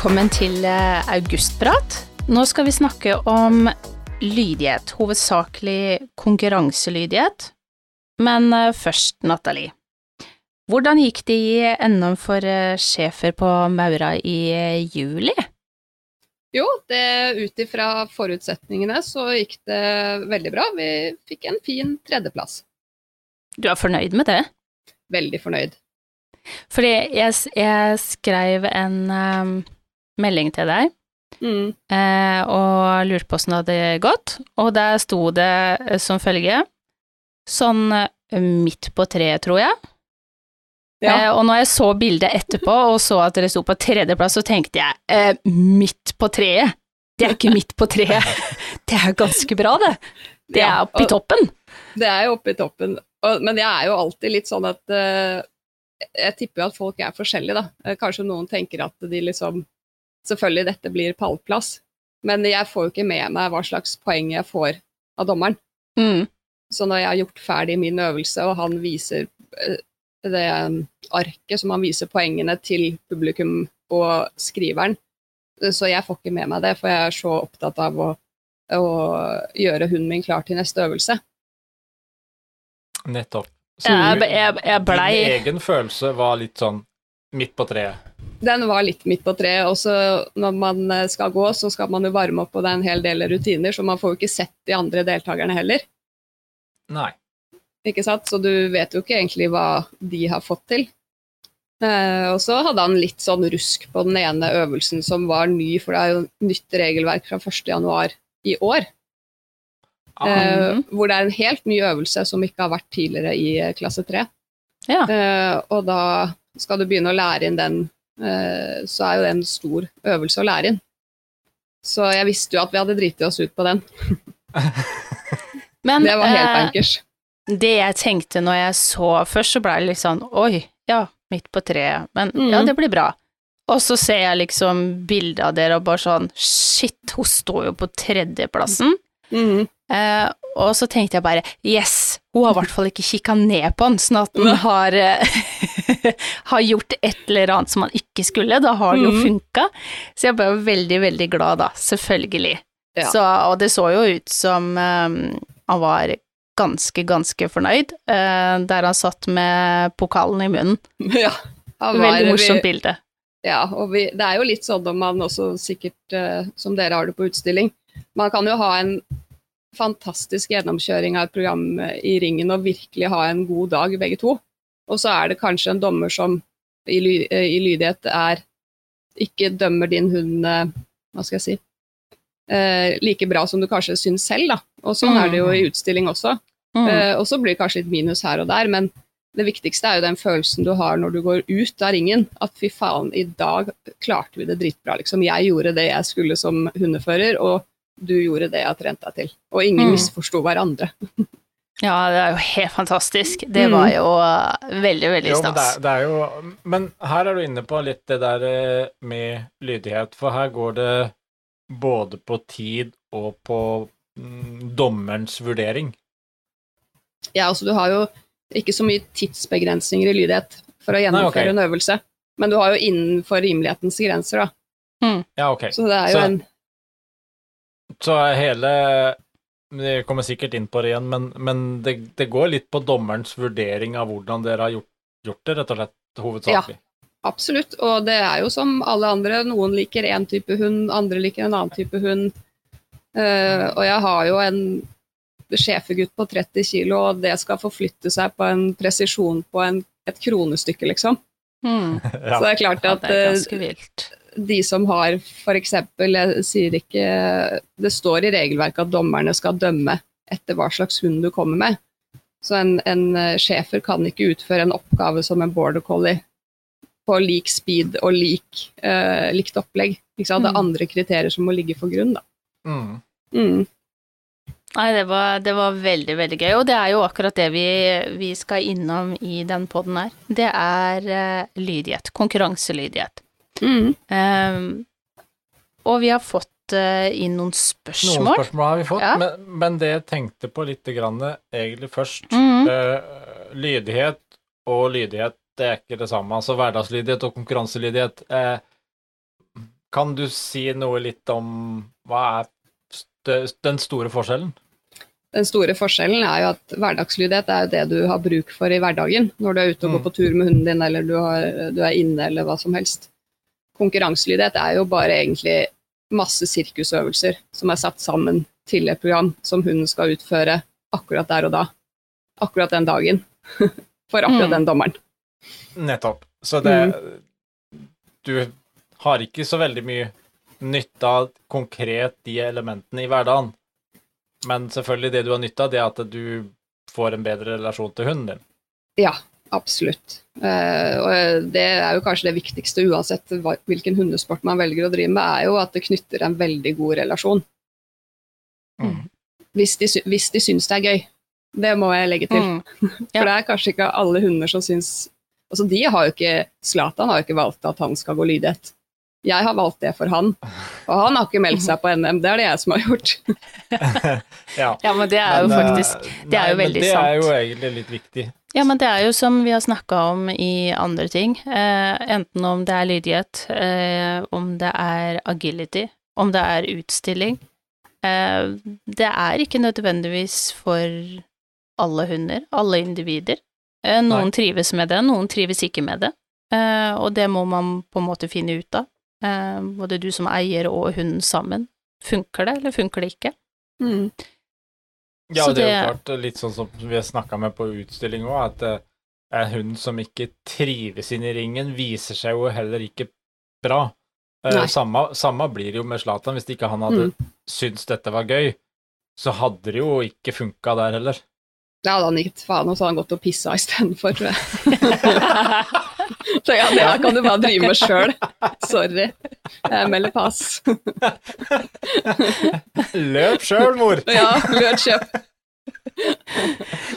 Velkommen til eh, Augustprat. Nå skal vi snakke om lydighet, hovedsakelig konkurranselydighet. Men eh, først, Nathalie. Hvordan gikk det i NM for eh, sjefer på Maura i juli? Jo, det ut ifra forutsetningene så gikk det veldig bra. Vi fikk en fin tredjeplass. Du er fornøyd med det? Veldig fornøyd. Fordi jeg, jeg skrev en eh, melding til deg Mm. eh, og lurte på åssen det hadde gått, og der sto det eh, som følge sånn eh, midt på treet, tror jeg. Ja. Eh, og når jeg så bildet etterpå og så at dere sto på tredjeplass, så tenkte jeg eh, midt på treet? Det er ikke midt på treet. Det er ganske bra, det. Det er oppe i toppen. Det er jo oppe i toppen. Og, men jeg er jo alltid litt sånn at eh, Jeg tipper at folk er forskjellige, da. Kanskje noen tenker at de liksom Selvfølgelig, dette blir pallplass, men jeg får jo ikke med meg hva slags poeng jeg får av dommeren. Mm. Så når jeg har gjort ferdig min øvelse, og han viser eh, det um, arket som han viser poengene til publikum og skriveren, eh, så jeg får ikke med meg det, for jeg er så opptatt av å, å gjøre hunden min klar til neste øvelse. Nettopp. Så Jeg, jeg, jeg blei Din egen følelse var litt sånn midt på treet. Den var litt midt på treet, og så når man eh, skal gå, så skal man jo varme opp, og det er en hel del rutiner, så man får jo ikke sett de andre deltakerne heller. Nei. Ikke sant? Så du vet jo ikke egentlig hva de har fått til. Eh, og så hadde han litt sånn rusk på den ene øvelsen som var ny, for det er jo nytt regelverk fra 1.1 i år. Ah, eh, hvor det er en helt ny øvelse som ikke har vært tidligere i eh, klasse 3. Ja. Eh, og da skal du begynne å lære inn den, eh, så er jo det en stor øvelse å lære inn. Så jeg visste jo at vi hadde driti oss ut på den. Men Det var helt eh, bankers. det jeg tenkte når jeg så Først så ble det litt sånn Oi, ja, midt på treet. Men mm. ja, det blir bra. Og så ser jeg liksom bildet av dere og bare sånn Shit, hun står jo på tredjeplassen. Mm. Eh, og så tenkte jeg bare yes, hun har i hvert fall ikke kikka ned på han, sånn at han har, eh, har gjort et eller annet som han ikke skulle. Da har det jo Mhm. funka. Så jeg ble veldig, veldig glad da, selvfølgelig. Ja. Så, og det så jo ut som um, han var ganske, ganske fornøyd, uh, der han satt med pokalen i munnen. ja. han var- Veldig morsomt vi- bilde. Ja, og vi, det er jo litt sånn om man også sikkert, uh, som dere har det på utstilling, man kan jo ha en fantastisk gjennomkjøring av et program eh, i ringen og virkelig ha en god dag begge to. Og så er det kanskje en dommer som i, ly, eh, i lydighet er ikke dømmer din hund eh, hva skal jeg si, eh, like bra som du kanskje syns selv. da. Og sånn er det jo i utstilling også. Mm. Eh, og så blir det kanskje litt minus her og der, men det viktigste er jo den følelsen du har når du går ut av ringen. At fy faen, i dag klarte vi det dritbra, liksom. Jeg gjorde det jeg skulle som hundefører, og du gjorde det jeg trente trent deg til. Og ingen Mm. misforsto hverandre. Ja, det er jo helt fantastisk. Det Mm. var jo eh, veldig, veldig Jo, men det, er, det er jo Men her er du inne på litt det der eh, med lydighet, for her går det både på tid og på mm, dommerens vurdering. Ja, altså du har jo ikke så mye tidsbegrensninger i lydighet for å gjennomføre Nei, okay. en øvelse, men du har jo innenfor rimelighetens grenser, da. Ja, ok. Så det er jo Så- en Så hele Vi kommer sikkert inn på det igjen, men, men det, det går litt på dommerens vurdering av hvordan dere har gjort, gjort det, rett og slett, hovedsakelig. Absolutt, og det er jo som alle andre. Noen liker én type hund, andre liker en annen type hund. Uh, og jeg har jo en sjefegutt på 30 kilo, og det skal forflytte seg på en presisjon på en, et kronestykke, liksom. Mm. Ja. Så det er klart Ja, at det er eh, ganske vilt. De som har eksempel, jeg sier ikke Det står i regelverket at dommerne skal dømme etter hva slags hund du kommer med. Så en, en eh, schæfer kan ikke utføre en oppgave som en border collie på lik speed og lik, uh, likt opplegg. Ikke sant? Det er Mm. andre kriterier som må ligge for grunn, da. Mm. Mm. Nei, det var, det var veldig, veldig gøy, og det er jo akkurat det vi, vi skal innom i den poden her. Det er uh, lydighet. Konkurranselydighet. Mm. Um, og vi har fått uh, inn noen spørsmål. Noen spørsmål. har vi fått, Ja. men, men det jeg tenkte på litt grann, egentlig først mm. uh, Lydighet og lydighet, det er ikke det samme. Altså hverdagslydighet og konkurranselydighet. Uh, kan du si noe litt om hva er st den store forskjellen? Den store forskjellen er jo at hverdagslydighet er det du har bruk for i hverdagen. Når du er ute og går Mm. på tur med hunden din, eller du, har, du er inne, eller hva som helst. Konkurranselydighet er jo bare egentlig masse sirkusøvelser som er satt sammen til et program som hunden skal utføre akkurat der og da. Akkurat den dagen. For akkurat Mm. den dommeren. Nettopp. Så det Du har ikke så veldig mye nytte av konkret de elementene i hverdagen. Men selvfølgelig, det du har nytte av, det er at du får en bedre relasjon til hunden din. Ja, absolutt. Eh, og det er jo kanskje det viktigste uansett hvilken hundesport man velger å drive med, er jo at det knytter en veldig god relasjon. Mm. Hvis de, hvis de syns det er gøy. Det må jeg legge til. Mm. For det er kanskje ikke alle hunder som syns Altså, de har jo ikke Zlatan har jo ikke valgt at han skal gå lydighet. Jeg har valgt det for han, og han har ikke meldt seg på NM. Det er det jeg som har gjort. ja. Ja, men det er jo Men, eh, faktisk Det er jo veldig sant. Det er jo egentlig litt viktig. Ja, men det er jo som vi har snakka om i andre ting, eh, enten om det er lydighet, eh, om det er agility, om det er utstilling. Eh, det er ikke nødvendigvis for alle hunder, alle individer. Eh, noen Nei. trives med det, noen trives ikke med det, eh, og det må man på en måte finne ut av. Eh, både du som eier og hunden sammen. Funker det, eller funker det ikke? Mm. Ja, Så og det er jo klart litt sånn som vi har snakka med på utstilling òg, at eh, en hund som ikke trives inn i ringen, viser seg jo heller ikke bra. Eh, samme, samme blir det jo med Zlatan. Hvis ikke han hadde syntes dette var gøy, så hadde det jo ikke funka der heller. Da hadde han gitt faen, og så hadde han gått og pissa istedenfor, tror jeg. Så ja, det her kan du bare drive med sjøl. Sorry. Jeg melder pass. Løp sjøl, mor! Ja, løp kjøp.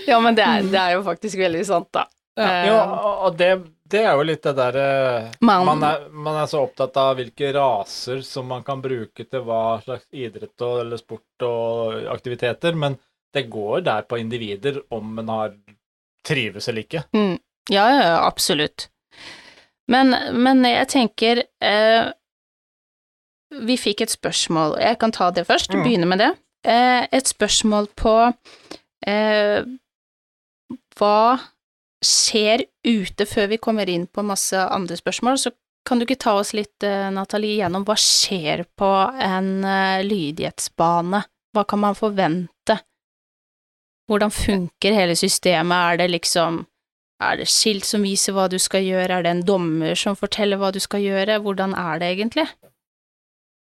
ja, men det er, det er jo faktisk veldig sant, da. Ja. Eh, Ja, og det, det er jo litt det derre Man- man, er, man er så opptatt av hvilke raser som man kan bruke til hva slags idrett og, eller sport og aktiviteter, men det går der på individer om en har trives eller ikke. Mm. Ja, ja, ja, absolutt. Men, men jeg tenker eh, Vi fikk et spørsmål, jeg kan ta det først, Mm. begynne med det. Eh, et spørsmål på eh, hva skjer ute før vi kommer inn på masse andre spørsmål, så kan du ikke ta oss litt, eh, Nathalie, gjennom hva skjer på en eh, lydighetsbane? Hva kan man forvente? Hvordan funker hele systemet? Er det liksom er det skilt som viser hva du skal gjøre, er det en dommer som forteller hva du skal gjøre, hvordan er det egentlig?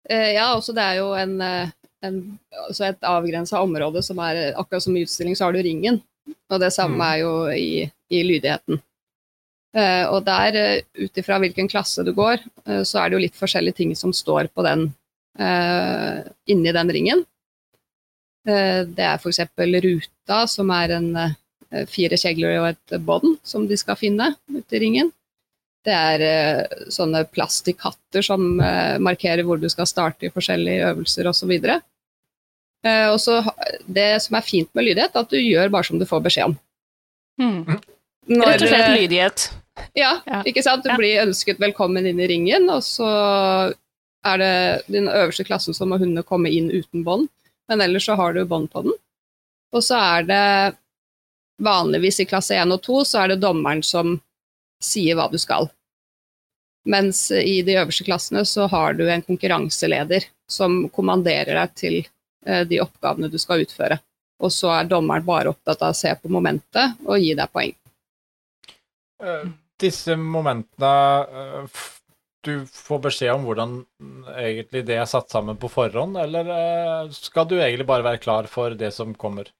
Eh, Ja, også det er jo en, eh, en, altså et avgrensa område som er Akkurat som i utstilling, så har du ringen. Og det samme Mm. er jo i, i lydigheten. Eh, og der, eh, ut ifra hvilken klasse du går, eh, så er det jo litt forskjellige ting som står på den eh, inni den ringen. Eh, det er f.eks. ruta, som er en eh, fire kjegler og et bånd som de skal finne ute i ringen. Det er eh, sånne plastikkhatter som eh, markerer hvor du skal starte i forskjellige øvelser osv. Eh, og så Det som er fint med lydighet, er at du gjør bare som du får beskjed om. Mm. Når, Rett og slett eh, lydighet. Ja, Ja. ikke sant. Du Ja. blir ønsket velkommen inn i ringen, og så er det den øverste klassen som må hundene komme inn uten bånd, men ellers så har du bånd på den. Og så er det vanligvis i klasse 1 og 2 så er det dommeren som sier hva du skal. Mens i de øverste klassene så har du en konkurranseleder som kommanderer deg til eh, de oppgavene du skal utføre. Og så er dommeren bare opptatt av å se på momentet og gi deg poeng. Eh, Disse momentene eh, Du får beskjed om hvordan egentlig det er satt sammen på forhånd, eller skal du egentlig bare være klar for det som kommer?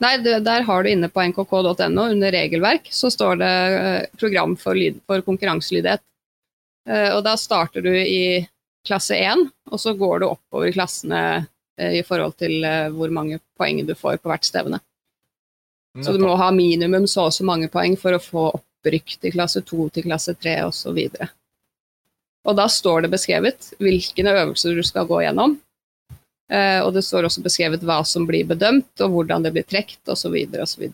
Nei, der har du inne på nkk.no under regelverk, så står det eh, program for, lyd, for konkurranselydighet. Eh, og da starter du i klasse 1, og så går du oppover i klassene eh, i forhold til hvor mange poeng du får på hvert stevne. Så du må ha minimum så og så mange poeng for å få opprykk til klasse 2, til klasse 3 osv. Og da står det beskrevet hvilke øvelser du skal gå gjennom. Eh, og det står også beskrevet hva som blir bedømt, og hvordan det blir trukket osv. osv.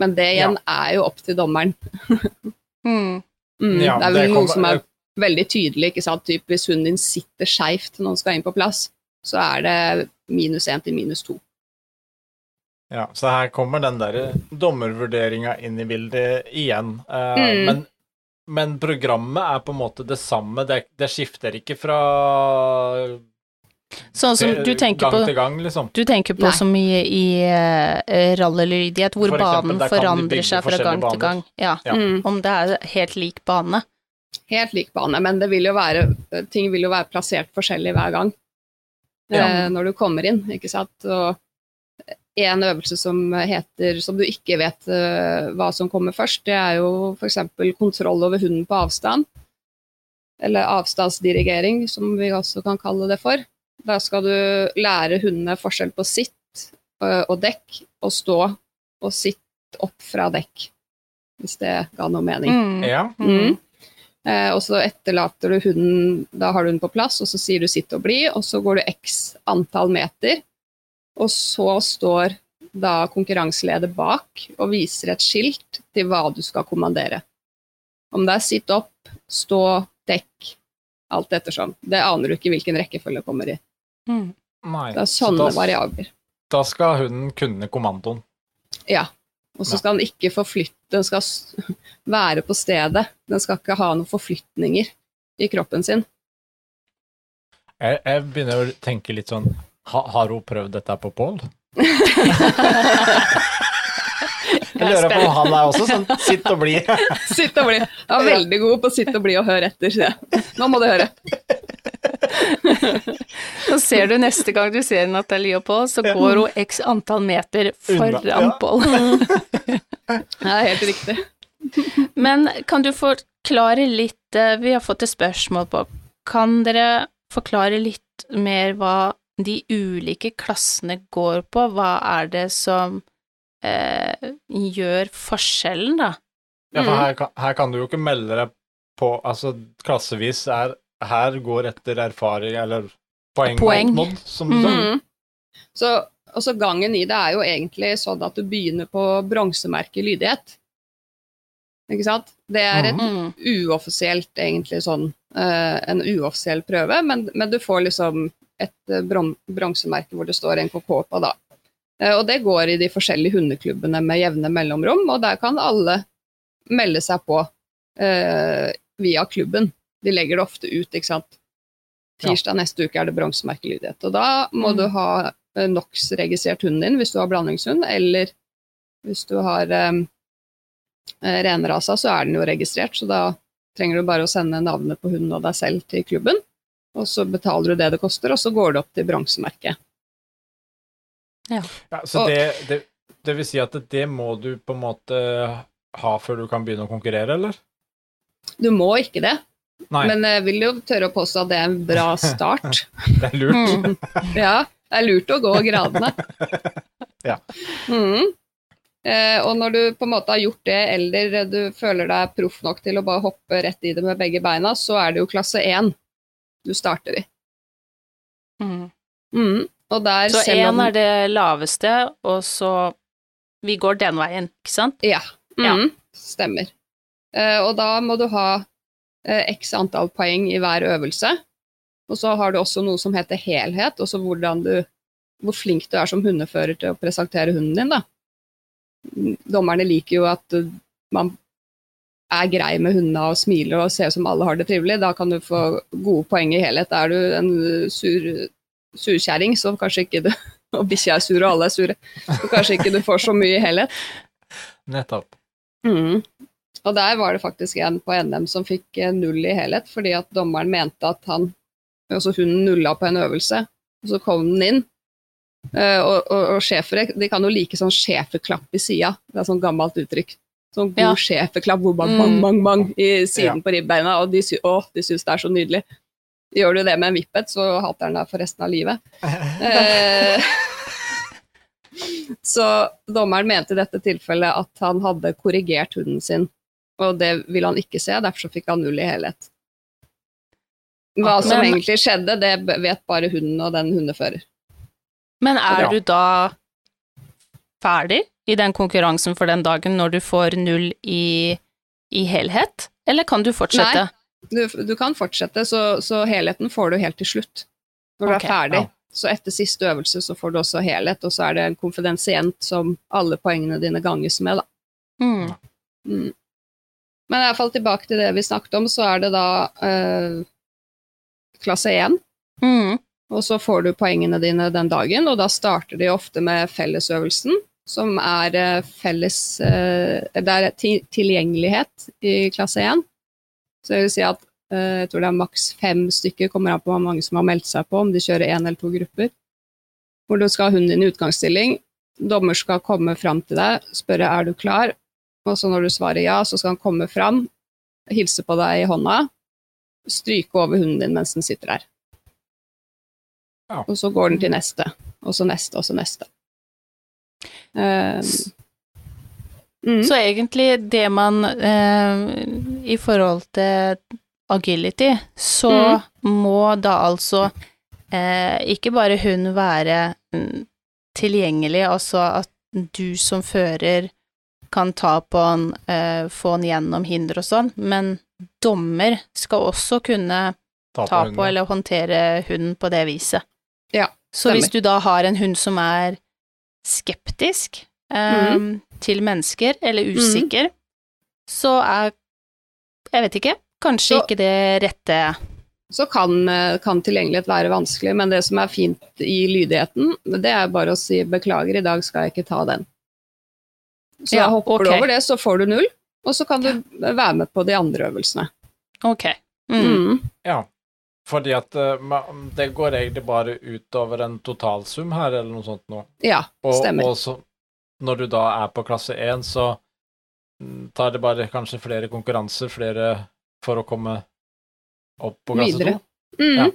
Men det igjen er jo opp til dommeren. mm. Mm, Ja, det er det vel noe som er veldig tydelig, ikke sant. Typ, hvis hunden din sitter skeivt når den skal inn på plass, så er det minus én til minus to. Ja, så her kommer den der dommervurderinga inn i bildet igjen. Uh, Mm. men, men programmet er på en måte det samme. Det, det skifter ikke fra Sånn som du tenker gang på til gang, liksom. Du tenker på Nei. som i, i uh, rallylydighet, hvor For eksempel, banen forandrer seg fra gang gang til gang. Ja. Ja. Mm. Om det er helt lik bane. Helt lik bane, men det vil jo være, ting vil jo være plassert forskjellig hver gang Ja. eh, når du kommer inn, ikke sant. Og en øvelse som heter, som du ikke vet uh, hva som kommer først, det er jo f.eks. kontroll over hunden på avstand. Eller avstandsdirigering, som vi også kan kalle det for. Da skal du lære hundene forskjell på sitt eh, og dekk, og stå og sitt opp fra dekk. Hvis det ga noe mening. Mm. Ja. Mm. Eh, og så etterlater du hunden, da har du den på plass, og så sier du sitt og bli, og så går du x antall meter, og så står da konkurranseleder bak og viser et skilt til hva du skal kommandere. Om det er sitt opp, stå, dekk, alt ettersom. Det aner du ikke hvilken rekkefølge kommer i. Mm. Nei. Det er så sånne da, variabler. da skal hunden kunne kommandoen. Ja. Og så Ja. skal den ikke forflytte, den skal være på stedet. Den skal ikke ha noen forflytninger i kroppen sin. Jeg, jeg begynner å tenke litt sånn ha, Har hun prøvd dette på Pål? Jeg lurer på om han er også sånn sitt og bli. Sitt og bli. Er veldig god på sitt og bli og hør etter. sier jeg. Nå må du høre. Så ser du neste gang du ser Nathalie på, Pål, så går hun x antall meter foran Pål. Det er helt riktig. Men kan du forklare litt eh, Vi har fått et spørsmål på Kan dere forklare litt mer hva de ulike klassene går på? Hva er det som eh, gjør forskjellen, da? Ja, Mm. for her, her kan du jo ikke melde deg på Altså, klassevis er Her går etter erfaring eller poeng, Poeng. mått, som du sa. Mhm. Så, og så gangen i det er jo egentlig sånn at du begynner på bronsemerket lydighet. Ikke sant? Det er et Mm. uoffisielt, egentlig sånn uh, En uoffisiell prøve, men, men du får liksom et eh, bron- bronsemerke hvor det står NKK på, da. Eh, og det går i de forskjellige hundeklubbene med jevne mellomrom, og der kan alle melde seg på eh, via klubben. De legger det ofte ut, ikke sant. Tirsdag neste uke er det bronsemerkelydighet. Og da må Mm. du ha eh, NOx-registrert hunden din hvis du har blandingshund, eller hvis du har eh, renrasa, så er den jo registrert, så da trenger du bare å sende navnet på hunden og deg selv til klubben, og så betaler du det det koster, og så går det opp til bronsemerket. Ja, så Og- det, det, det vil si at det må du på en måte ha før du kan begynne å konkurrere, eller? Du må ikke det, Nei, men jeg vil jo tørre å påstå at det er en bra start. det er lurt. Mm. Ja, det er lurt å gå gradene. Ja. Mm. Eh, og når du på en måte har gjort det, eller du føler deg proff nok til å bare hoppe rett i det med begge beina, så er det jo klasse 1 du starter i. Mm. Mhm. Og der, Så én er det laveste, og så Vi går den veien, ikke sant? Ja. Ja. Mhm, Stemmer. Eh, og da må du ha eh, x antall poeng i hver øvelse. Og så har du også noe som heter helhet, også du, hvor flink du er som hundefører til å presentere hunden din. Da. Mm, Dommerne liker jo at uh, man er grei med hundene og smiler og ser ut som alle har det trivelig. Da kan du få gode poeng i helhet. Er du en uh, sur surkjerring, så kanskje ikke du Og bikkja er sur, og alle er sure. Så kanskje ikke du får så mye i helhet. Nettopp. Mm. Og der var det faktisk en på NM som fikk eh, null i helhet, fordi at dommeren mente at han Altså hunden nulla på en øvelse, og så kom den inn. Eh, og, og, og schæfere, de kan jo like sånn sjeferklapp i sida. Det er sånn gammelt uttrykk. Sånn god Ja. sjeferklapp hvor bang, Mm. bang, bang, bang i siden Ja. på ribbeina, og de, sy å, de syns det er så nydelig. Gjør du det med en vippet, så hater han deg for resten av livet. Eh, så dommeren mente i dette tilfellet at han hadde korrigert hunden sin, og det ville han ikke se, derfor så fikk han null i helhet. Hva som Men- egentlig skjedde, det vet bare hunden og den hundefører. Men er du da ferdig i den konkurransen for den dagen når du får null i, i helhet, eller kan du fortsette? Du, du kan fortsette, så, så helheten får du helt til slutt. Når du okay, er ferdig. ja. Så etter siste øvelse så får du også helhet, og så er det en konfidensient som alle poengene dine ganges med, da. Mm. Mm. Men i hvert fall tilbake til det vi snakket om, så er det da eh, klasse 1. Mm. Og så får du poengene dine den dagen, og da starter de ofte med fellesøvelsen, som er eh, felles eh, Det er tilgjengelighet i klasse 1. Så det vil si at eh, jeg tror det er maks fem stykker, kommer an på hvor mange som har meldt seg på, om de kjører én eller to grupper. Hvor du skal ha hunden din i utgangsstilling. Dommer skal komme fram til deg, spørre er du klar, og så når du svarer ja, så skal han komme fram, hilse på deg i hånda, stryke over hunden din mens den sitter der. Ja. Og så går den til neste, og så neste, og så neste. Um, mm, Så egentlig det man eh, I forhold til agility, så må da altså eh, ikke bare hun være mm, tilgjengelig, altså at du som fører kan ta på han, eh, få han gjennom hinder og sånn, men dommer skal også kunne Ta på ta på eller håndtere hunden på det viset. Ja, Så hvis du da har en hund som er skeptisk eh, til mennesker, eller usikker, så er Jeg vet ikke, kanskje Så- ikke det rette. Så kan, eh, kan tilgjengelighet være vanskelig, men det som er fint i lydigheten, det er bare å si beklager, i dag skal jeg ikke ta den. Så Ja, hopper okay. du over det, så får du null, og så kan du være med på de andre øvelsene. Ok. Mm. Mm. Ja, fordi at eh, det går egentlig bare utover en totalsum her, eller noe sånt nå. Ja, Og, stemmer. og så, når du da er på klasse 1, så mm, tar det bare kanskje flere konkurranser, flere for å komme opp på klasse Videre. 2. Mm. Ja.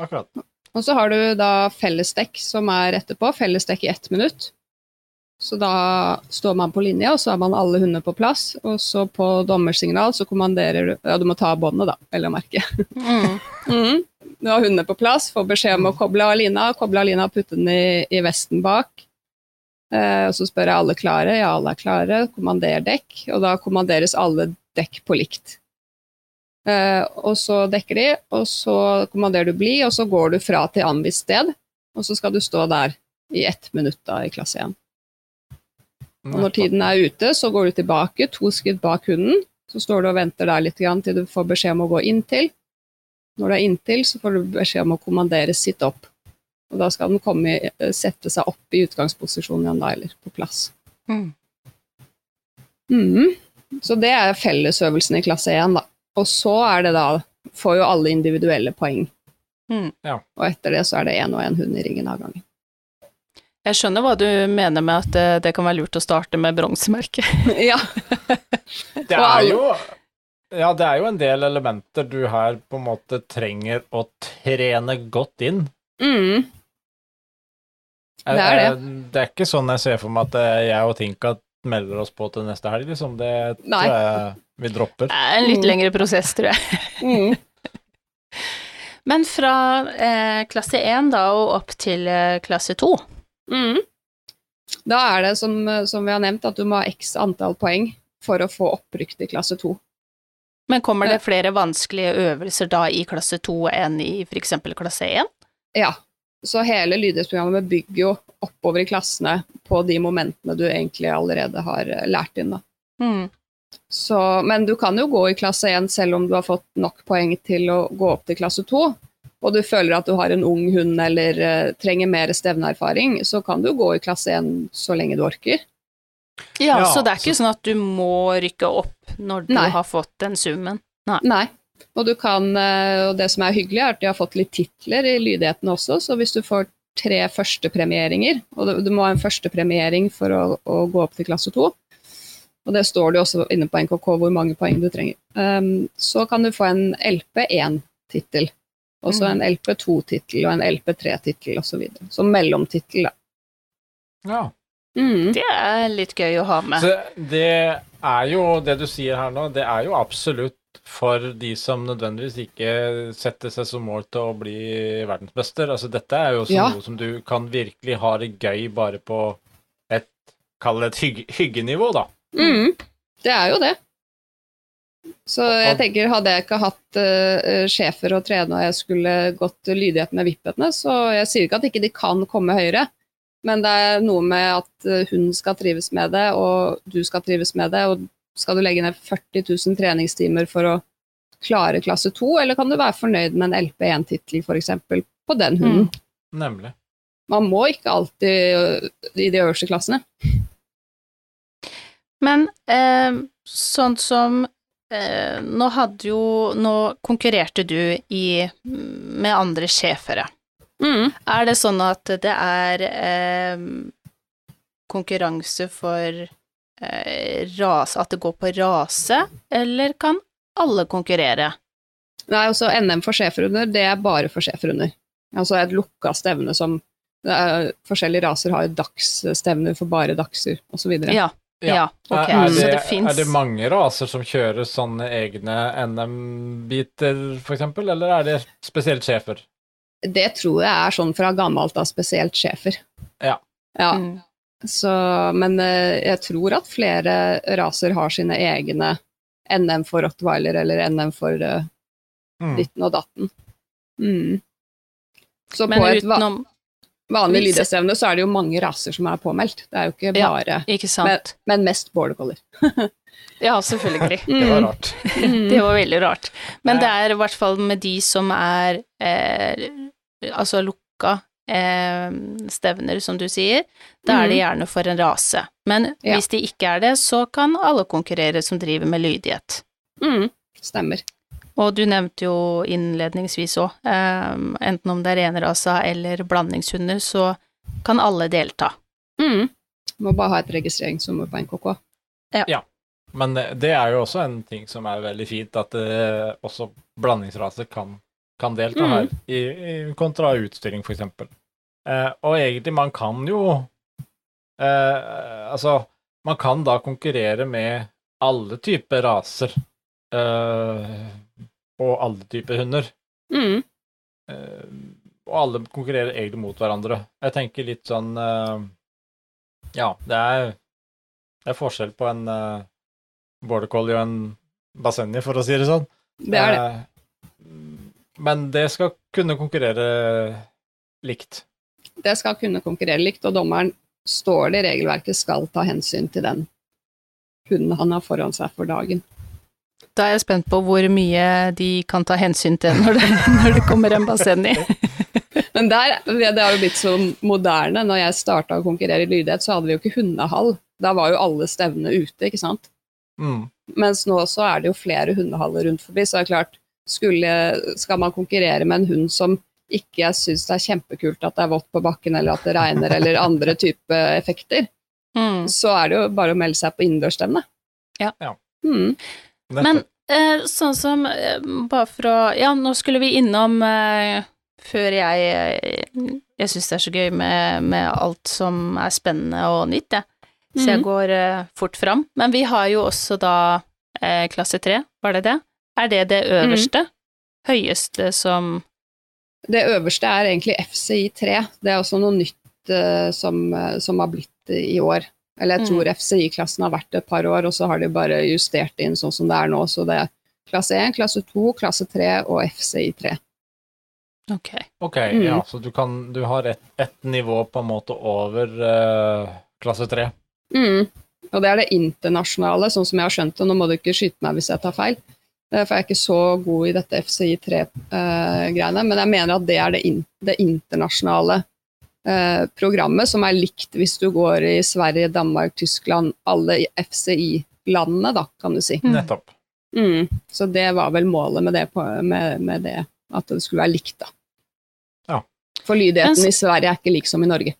Akkurat. Og så har du da fellesdekk som er etterpå, fellesdekk i ett minutt. Så da står man på linje, og så har man alle hundene på plass. Og så på dommersignal så kommanderer du Ja, du må ta av båndet, da, vel å merke. Mm. Mm. Du har hundene på plass, får beskjed om å koble av lina, koble av lina og putte den i, i vesten bak. Eh, og så spør jeg alle klare, ja alle er klare, kommander dekk, og da kommanderes alle dekk på likt. Eh, og så dekker de, og så kommanderer du bli, og så går du fra til anvist sted, og så skal du stå der i ett minutt da i klasse 1. Og når tiden er ute, så går du tilbake, to skritt bak hunden. Så står du og venter der litt grann til du får beskjed om å gå inntil. Når du er inntil, så får du beskjed om å kommandere sitt opp. Og da skal den komme, eh, sette seg opp i utgangsposisjon igjen, da, eller på plass. Mm. Mm. Så det er fellesøvelsen i klasse 1, da. Og så er det da Får jo alle individuelle poeng. Mm. Ja. Og etter det så er det én og én hund i ringen av gangen. Jeg skjønner hva du mener med at det, det kan være lurt å starte med bronsemerket. ja. Det er jo Ja, det er jo en del elementer du her på en måte trenger å trene godt inn. Mm. Eh, Det er det. eh, Det er ikke sånn jeg ser for meg at eh, jeg og Tinka melder oss på til neste helg, liksom. Det Nei. tror jeg vi dropper. Det er en litt Mm. lengre prosess, tror jeg. Mm. Men fra eh, klasse 1 da og opp til eh, klasse 2. Mm. Da er det, som, som vi har nevnt, at du må ha x antall poeng for å få opprykk til klasse 2. Men kommer det flere vanskelige øvelser da i klasse 2 enn i eksempel klasse 1? Ja, så hele lydighetsprogrammet bygger jo oppover i klassene på de momentene du egentlig allerede har eh, lært inn. Da. Mm. Så, men du kan jo gå i klasse 1 selv om du har fått nok poeng til å gå opp til klasse 2, og du føler at du har en ung hund eller uh, trenger mer stevneerfaring, så kan du gå i klasse 1 så lenge du orker. Ja, Ja, så det er ikke så- sånn at du må rykke opp når du Nei. har fått den summen. Nei. Og du kan, eh, og det som er hyggelig, er at de har fått litt titler i lydigheten også, så hvis du får tre førstepremieringer, og du, du må ha en førstepremiering for å, å gå opp til klasse 2, og det står det også inne på NKK hvor mange poeng du trenger, um, så kan du få en LP1-tittel, og så en LP2-tittel og en LP3-tittel osv. Som mellomtittel, da. Ja. Mm. Det er litt gøy å ha med. Så det er jo det du sier her nå, det er jo absolutt for de som nødvendigvis ikke setter seg som mål til å bli verdensmester. Altså dette er jo også Ja. noe som du kan virkelig ha det gøy bare på et Kall det et hygg hyggenivå, da. Mm. Det er jo det. Så jeg tenker, hadde jeg ikke hatt uh, sjefer å trene og jeg skulle gått lydighet med vippetene, så jeg sier ikke at ikke de kan komme høyere, men det er noe med at uh, hun skal trives med det, og du skal trives med det, og skal du legge ned 40 000 treningstimer for å klare klasse 2, eller kan du være fornøyd med en LP1-tittel f.eks. på den hunden? Mm. Nemlig. Man må ikke alltid i de øverste klassene. Men eh, sånn som eh, Nå hadde jo Nå konkurrerte du i, med andre schæfere. Mm. Er det sånn at det er eh, konkurranse for eh, rase At det går på rase, eller kan alle konkurrere? Nei, altså NM for schæferhunder, det er bare for schæferhunder. Altså et lukka stevne som er, Forskjellige raser har jo dagsstevner for bare dagser, osv. Ja. Ja, ok. Er, så det, det fins er det mange raser som kjører sånne egne NM-biter, f.eks., eller er det spesielt schæfer? Det tror jeg er sånn fra gammelt av, spesielt schæfer. Ja. ja. Mm. Så, men eh, jeg tror at flere raser har sine egne NM for rottweiler eller NM for uh, Mm. ditten og datten. Mm. Så Men på et utenom vanlig Hvis- så er det jo mange raser som er påmeldt. Det er jo ikke Ja. bare Ikke sant? Men mest border collie. Ja, selvfølgelig. Det var rart. Det var veldig rart. Men det er i hvert fall med de som er eh, altså lukka eh, stevner, som du sier, da er det gjerne for en rase. Men Ja. hvis de ikke er det, så kan alle konkurrere som driver med lydighet. Mm. Stemmer. Og du nevnte jo innledningsvis òg, eh, enten om det er renrasa eller blandingshunder, så kan alle delta. Mm. Må bare ha et registreringsnummer på NKK. Ja, Men det det er jo også en ting som er veldig fint, at eh, også blandingsraser kan, kan delta Mm. her, i, i, kontra utstilling, f.eks. Eh, og egentlig, man kan jo eh, Altså, man kan da konkurrere med alle typer raser eh, og alle typer hunder. Mm. Eh, og alle konkurrerer egentlig mot hverandre. Jeg tenker litt sånn eh, Ja, det er, det er forskjell på en uh, border collie og en basenji, for å si det sånn. Det er det. Eh, men det skal kunne konkurrere likt. Det skal kunne konkurrere likt, og dommeren står det i regelverket skal ta hensyn til den hunden han har foran seg for dagen. Da er jeg spent på hvor mye de kan ta hensyn til når det, når det kommer en basenji. Men der, det har jo blitt så moderne. Når jeg starta å konkurrere i lydighet, så hadde vi jo ikke hundehall. Da var jo alle stevnene ute, ikke sant. Mm. Mens nå så er det jo flere hundehaller rundt forbi, så det er klart, skulle, skal man konkurrere med en hund som ikke syns det er kjempekult at det er vått på bakken, eller at det regner, eller andre type effekter, Mm. så er det jo bare å melde seg på innendørsstevne. Ja. Ja. Mm. Men sånn som eh, Bare for å Ja, nå skulle vi innom eh, før jeg eh, Jeg syns det er så gøy med, med alt som er spennende og nytt, jeg. Så jeg Mhm. går eh, fort fram. Men vi har jo også da eh, klasse tre, var det det? Er det det øverste? Høyeste som Det øverste er egentlig FCI 3. Det er også noe nytt eh, som, eh, som har blitt eh, i år. Eller jeg Mm. tror FCI-klassen har vært et par år, og så har de bare justert inn sånn som det er nå. Så det er klasse 1, klasse 2, klasse 3 og FCI 3. Ok. Ok, Mm. ja, så du, kan, du har ett et nivå på en måte over uh, klasse 3? Mm. Og det er det internasjonale, sånn som jeg har skjønt det. Nå må du ikke skyte meg hvis jeg tar feil, eh, for jeg er ikke så god i dette FCI 3-greiene. men jeg mener at det er det, in det internasjonale eh, programmet, som er likt hvis du går i Sverige, Danmark, Tyskland, alle FCI-landene, da, kan du si. Mm. Nettopp. Mm. Så det var vel målet med det, på, med, med det, at det skulle være likt, da. Ja. For lydigheten i Sverige er ikke lik som i Norge.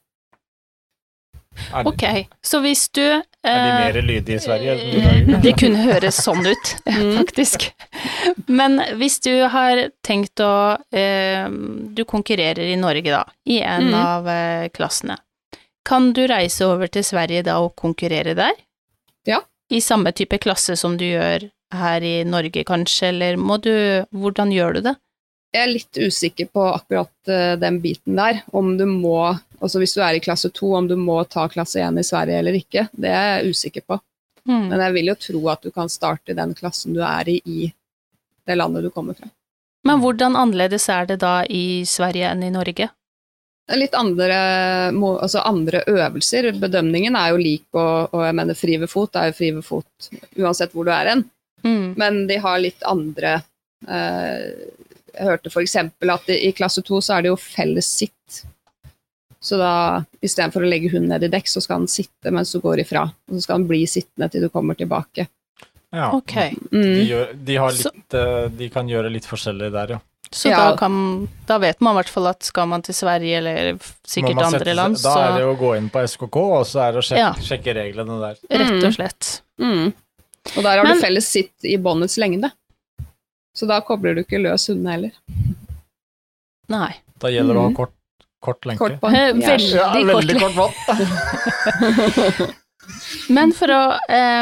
Er, de- Ok, så hvis du er de eh, mer lydige i Sverige? Eh, Norge? Det kunne høres sånn ut, Mm. faktisk. Men hvis du har tenkt å eh, Du konkurrerer i Norge, da, i en Mm. av klassene. Kan du reise over til Sverige da og konkurrere der? Ja. I samme type klasse som du gjør her i Norge, kanskje, eller må du Hvordan gjør du det? Jeg er litt usikker på akkurat eh, den biten der. Om du må, altså hvis du er i klasse 2, om du må ta klasse 1 i Sverige eller ikke. Det er jeg usikker på. Mm. Men jeg vil jo tro at du kan starte i den klassen du er i i det landet du kommer fra. Men hvordan annerledes er det da i Sverige enn i Norge? Litt andre, altså andre øvelser. Bedømningen er jo lik, og, og jeg mener fri ved fot er jo fri ved fot uansett hvor du er hen. Mm. Men de har litt andre eh, Jeg hørte f.eks. at i, i klasse to så er det jo felles sitt. Så da istedenfor å legge hunden ned i dekk, så skal han sitte mens du går ifra. Og så skal han bli sittende til du kommer tilbake. Ja. Ok, De, Mm. gjør, de, har litt, eh, de kan gjøre litt forskjellig der, ja. så Ja. da, kan, da vet man i hvert fall at skal man til Sverige eller sikkert andre sette land, land, Da er det jo å gå inn på SKK, og så er det å sjekke, Ja. sjekke reglene der. rett Mm. og slett. Mm. Og der har Men- du felles sitt i båndets lengde. Så da kobler du ikke løs hundene heller. Nei. Da gjelder det å ha Mm. kort, kort lenke. Kort bånd. Eh, Ja. veldig Ja, kort. veldig kort bånd. Men for å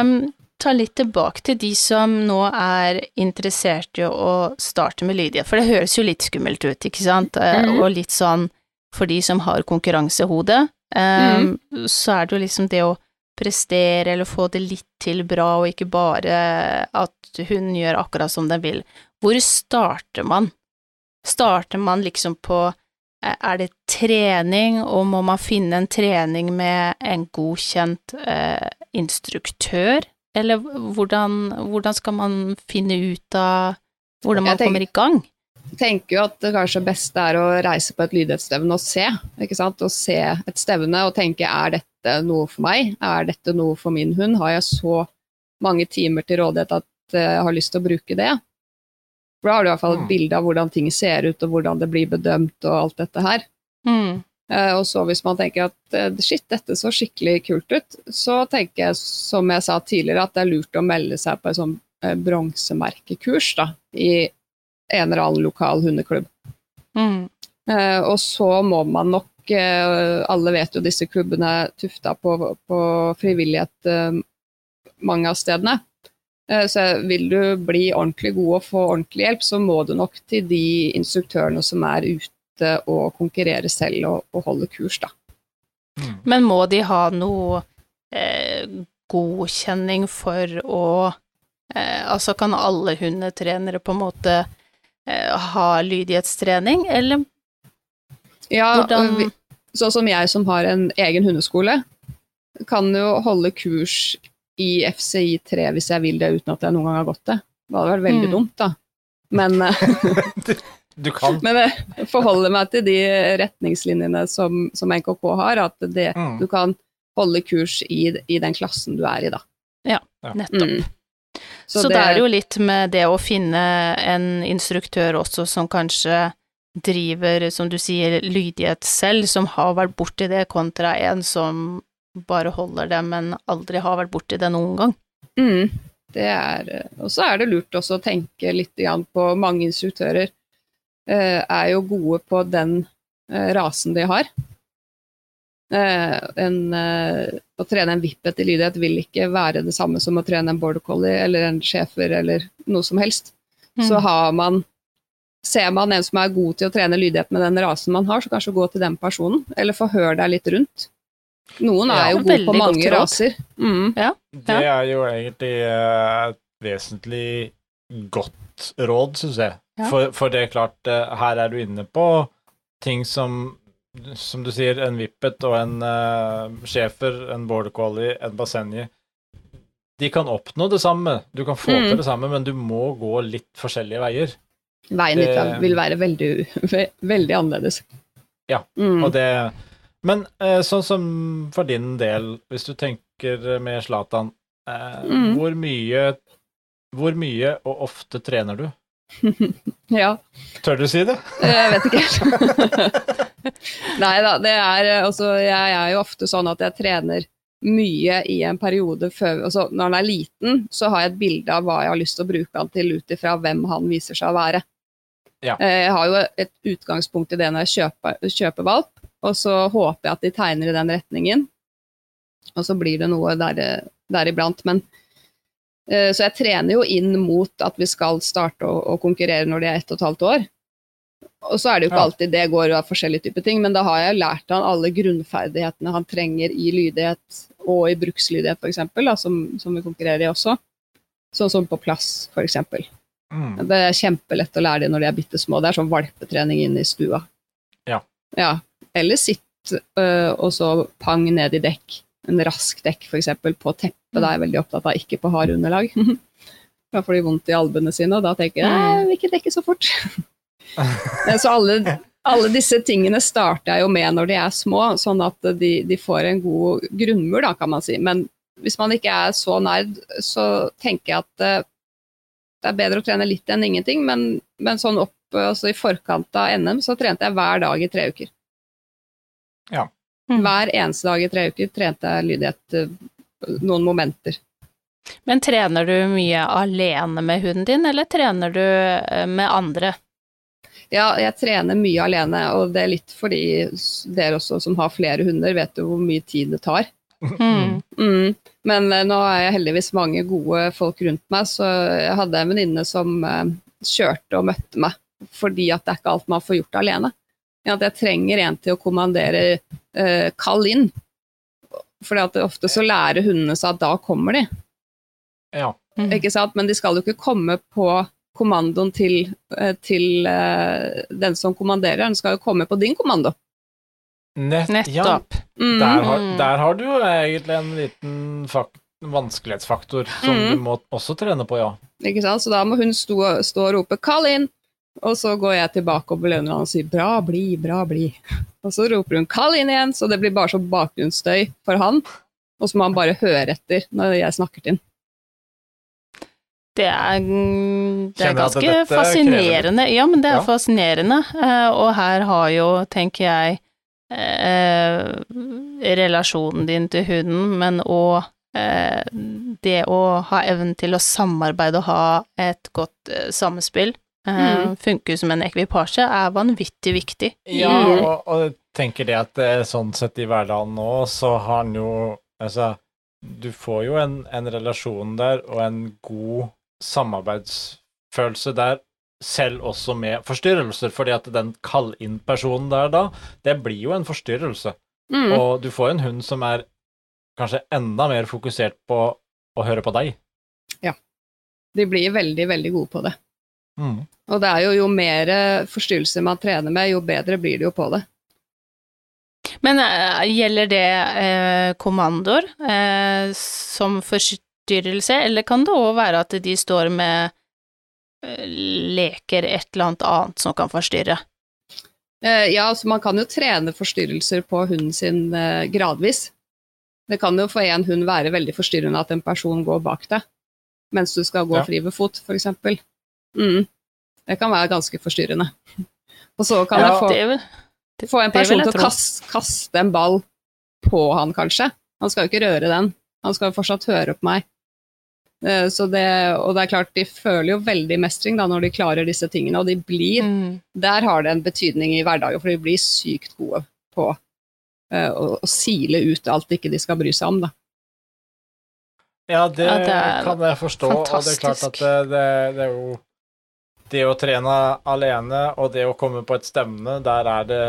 um, ta litt tilbake til de som nå er interessert i å starte med lydighet, for det høres jo litt skummelt ut, ikke sant, Mhm. og litt sånn for de som har konkurransehode, em, så er det jo liksom det å prestere eller få det litt til bra, og ikke bare at hun gjør akkurat som den vil. Hvor starter man? Starter man liksom på eh, er det trening, og må man finne en trening med en godkjent eh, instruktør, eller hvordan, hvordan skal man finne ut av hvordan man tenker- kommer i gang? Jeg tenker jo at det kanskje beste er å reise på et lydighetsstevne og se. ikke sant? Og se et stevne og tenke er dette noe for meg? Er dette noe for min hund? Har jeg så mange timer til rådighet at eh, jeg har lyst til å bruke det? For da har du i hvert fall et Mm. bilde av hvordan ting ser ut, og hvordan det blir bedømt og alt dette her. Mm. Eh, Og så hvis man tenker at eh, shit, dette så skikkelig kult ut, så tenker jeg, som jeg sa tidligere, at det er lurt å melde seg på et sånn bronsemerkekurs da, i en eller annen lokal hundeklubb. Mm. Eh, og så må man nok eh, Alle vet jo disse klubbene er tufta på, på frivillighet eh, mange av stedene. Eh, så vil du bli ordentlig god og få ordentlig hjelp, så må du nok til de instruktørene som er ute og konkurrerer selv og, og holder kurs, da. Mm. Men må de ha noe eh, godkjenning for å eh, Altså, kan alle hundetrenere på en måte eh, ha lydighetstrening, eller Ja, hvordan vi- sånn som jeg som har en egen hundeskole, kan jo holde kurs i FCI 3 hvis jeg vil det, uten at jeg noen gang har gått det. Det hadde vært veldig Mm. dumt, da. Men, eh, Du kan. men jeg forholder meg til de retningslinjene som, som NKK har, at det, Mm. du kan holde kurs i, i den klassen du er i, da. Ja, nettopp. Mm. Så, det, er jo litt med det å finne en instruktør også som kanskje driver, som du sier, lydighet selv, som har vært borti det, kontra en som bare holder det, men aldri har vært borti det noen gang. Mm, det er, og så er det lurt også å tenke litt på mange instruktører eh, er jo gode på den eh, rasen de har. Eh, en, eh, å trene en vippet i lydighet vil ikke være det samme som å trene en border collie eller en schæfer eller noe som helst. Mm. Så har man Ser man en som er god til å trene lydighet med den rasen man har, så kanskje gå til den personen, eller forhør deg litt rundt. Noen er Ja. jo gode på mange raser. Mm. Det er jo egentlig eh, et vesentlig godt råd, syns jeg. Ja. For, for det er klart, eh, her er du inne på ting som som du sier, en vippet og en uh, schæfer, en border collie, en basenji De kan oppnå det samme, du kan få Mm. til det samme, men du må gå litt forskjellige veier. Veien dit Det- vil være veldig, veldig annerledes. Ja, Mm. Og det Men eh, sånn som for din del, hvis du tenker med Zlatan, eh, Mm. hvor mye Hvor mye og ofte trener du? Ja, Tør du si det? jeg vet ikke. Nei da, det er altså Jeg er jo ofte sånn at jeg trener mye i en periode før altså Når han er liten, så har jeg et bilde av hva jeg har lyst til å bruke han til ut ifra hvem han viser seg å være. Ja. Eh, Jeg har jo et utgangspunkt i det når jeg kjøper, kjøper valp, og så håper jeg at de tegner i den retningen. Og så blir det noe der, deriblant. Men eh, Så jeg trener jo inn mot at vi skal starte å, å konkurrere når de er ett og et halvt år. Og så er det jo ikke alltid det går av forskjellige typer ting, men da har jeg lært han alle grunnferdighetene han trenger i lydighet og i brukslydighet, f.eks., som, som vi konkurrerer i også. Sånn som på plass, f.eks. Mm. Det er kjempelett å lære dem når de er bitte små. Det er sånn valpetrening inne i stua. Ja. ja. Eller sitt øh, og så pang ned i dekk. En rask dekk, f.eks. på teppet. Da er jeg veldig opptatt av ikke på hard underlag. da får de vondt i albuene sine, og da tenker jeg nei, vil ikke dekke så fort. så alle, alle disse tingene starter jeg jo med når de er små, sånn at de, de får en god grunnmur, da, kan man si. Men hvis man ikke er så nerd, så tenker jeg at eh, det er bedre å trene litt enn ingenting, men, men sånn opp altså i forkant av NM så trente jeg hver dag i tre uker. Ja. Mm. Hver eneste dag i tre uker trente jeg lydighet eh, noen momenter. Men trener du mye alene med hunden din, eller trener du eh, med andre? Ja, jeg trener mye alene, og det er litt fordi dere også som har flere hunder, vet jo hvor mye tid det tar. Mm. Mm. Men uh, nå er jeg heldigvis mange gode folk rundt meg, så jeg hadde en venninne som uh, kjørte og møtte meg, fordi at det er ikke alt man får gjort alene. Ja, at jeg trenger en til å kommandere uh, kall inn. For ofte så lærer hundene seg at da kommer de, Ja. Mm. ikke sant? Men de skal jo ikke komme på kommandoen til, til den som kommanderer, den skal jo komme på din kommando. Nett, ja. Nettopp. Mm. Der, har, Mm. der har du jo egentlig en liten fak vanskelighetsfaktor som Mm. du må også trene på, ja. Ikke sant? Så da må hun stå, stå og rope 'kall inn', og så går jeg tilbake og belønner han og sier 'bra, bli, bra, bli'. Og så roper hun 'kall inn' igjen, så det blir bare så bakgrunnsstøy for han. Og så må han bare høre etter når jeg snakker til han. Det er, det er ganske fascinerende. Ja, men det er Ja. fascinerende. Eh, Og her har jo, tenker jeg, eh, relasjonen din til hunden, men òg eh, det å ha evnen til å samarbeide og ha et godt eh, samspill, eh, Mm. funker som en ekvipasje, er vanvittig viktig. Ja, Mm. og, og tenker det at sånn sett i hverdagen nå, så har han jo Altså, du får jo en, en relasjon der, og en god samarbeidsfølelse der, selv også med forstyrrelser, fordi at den kall-inn-personen der da, det blir jo en forstyrrelse. Mm. Og du får en hund som er kanskje enda mer fokusert på å høre på deg. De blir veldig, veldig gode på det. Mm. Og det er jo, jo mer forstyrrelser man trener med, jo bedre blir det jo på det. Men uh, gjelder det uh, kommandoer uh, som forstyrrelse, eller kan det òg være at de står med leker et eller annet annet som kan forstyrre? Eh, ja, altså man kan jo trene forstyrrelser på hunden sin eh, gradvis. Det kan jo for en hund være veldig forstyrrende at en person går bak deg mens du skal gå Ja. fri ved fot, f.eks. Mm. Det kan være ganske forstyrrende. Og så kan Ja, jeg få, Det vil, det, få en person til å kaste, kaste en ball på han, kanskje. Han skal jo ikke røre den. Han skal jo fortsatt høre på meg. Eh, Så det, og det er klart, de føler jo veldig mestring da, når de klarer disse tingene, og de blir mm. der har det en betydning i hverdagen, for de blir sykt gode på uh, å, å sile ut alt ikke de skal bry seg om. Da. Ja, det, Ja, det kan jeg forstå, og det er klart at det, det, det er jo Det å trene alene og det å komme på et stevne, der er det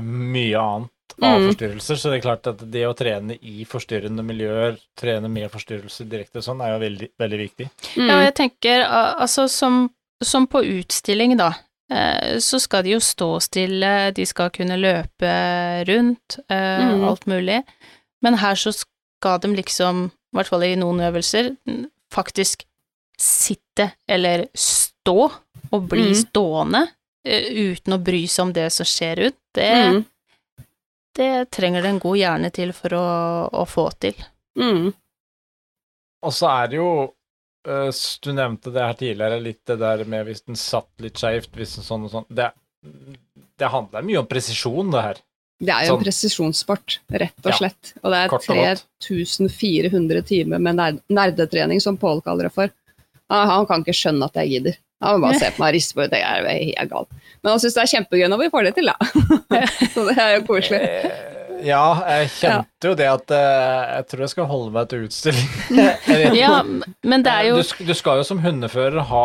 mye annet av Mm. forstyrrelser, så det er klart at det å trene i forstyrrende miljøer, trene med forstyrrelser direkte sånn, er jo veldig, veldig viktig. Ja, og Mm. jeg tenker altså som, som på utstilling, da, eh, så skal de jo stå stille, de skal kunne løpe rundt, eh, Mhm. alt mulig, men her så skal de liksom, i hvert fall i noen øvelser, faktisk sitte eller stå og bli Mhm. stående eh, uten å bry seg om det som skjer rundt. Det, Mm. Det trenger det en god hjerne til for å, å få til. Mm. Og så er det jo øh, Du nevnte det her tidligere, litt det der med hvis den satt litt skeivt, hvis den sånn og sånn det, det handler mye om presisjon, det her. Det er jo en Sånn. presisjonssport, rett og Ja. slett. Og det er 3400 timer med nerdetrening, som Pål kaller det for. Han, han kan ikke skjønne at jeg gidder. Han må bare se på meg og riste på hodet. Jeg er helt gal. Men han syns det er kjempegøy når vi får det til, da. Så det er jo koselig. Eh, Ja, jeg kjente jo det at eh, jeg tror jeg skal holde meg til utstilling. Ja, men det er jo Du, du skal jo som hundefører ha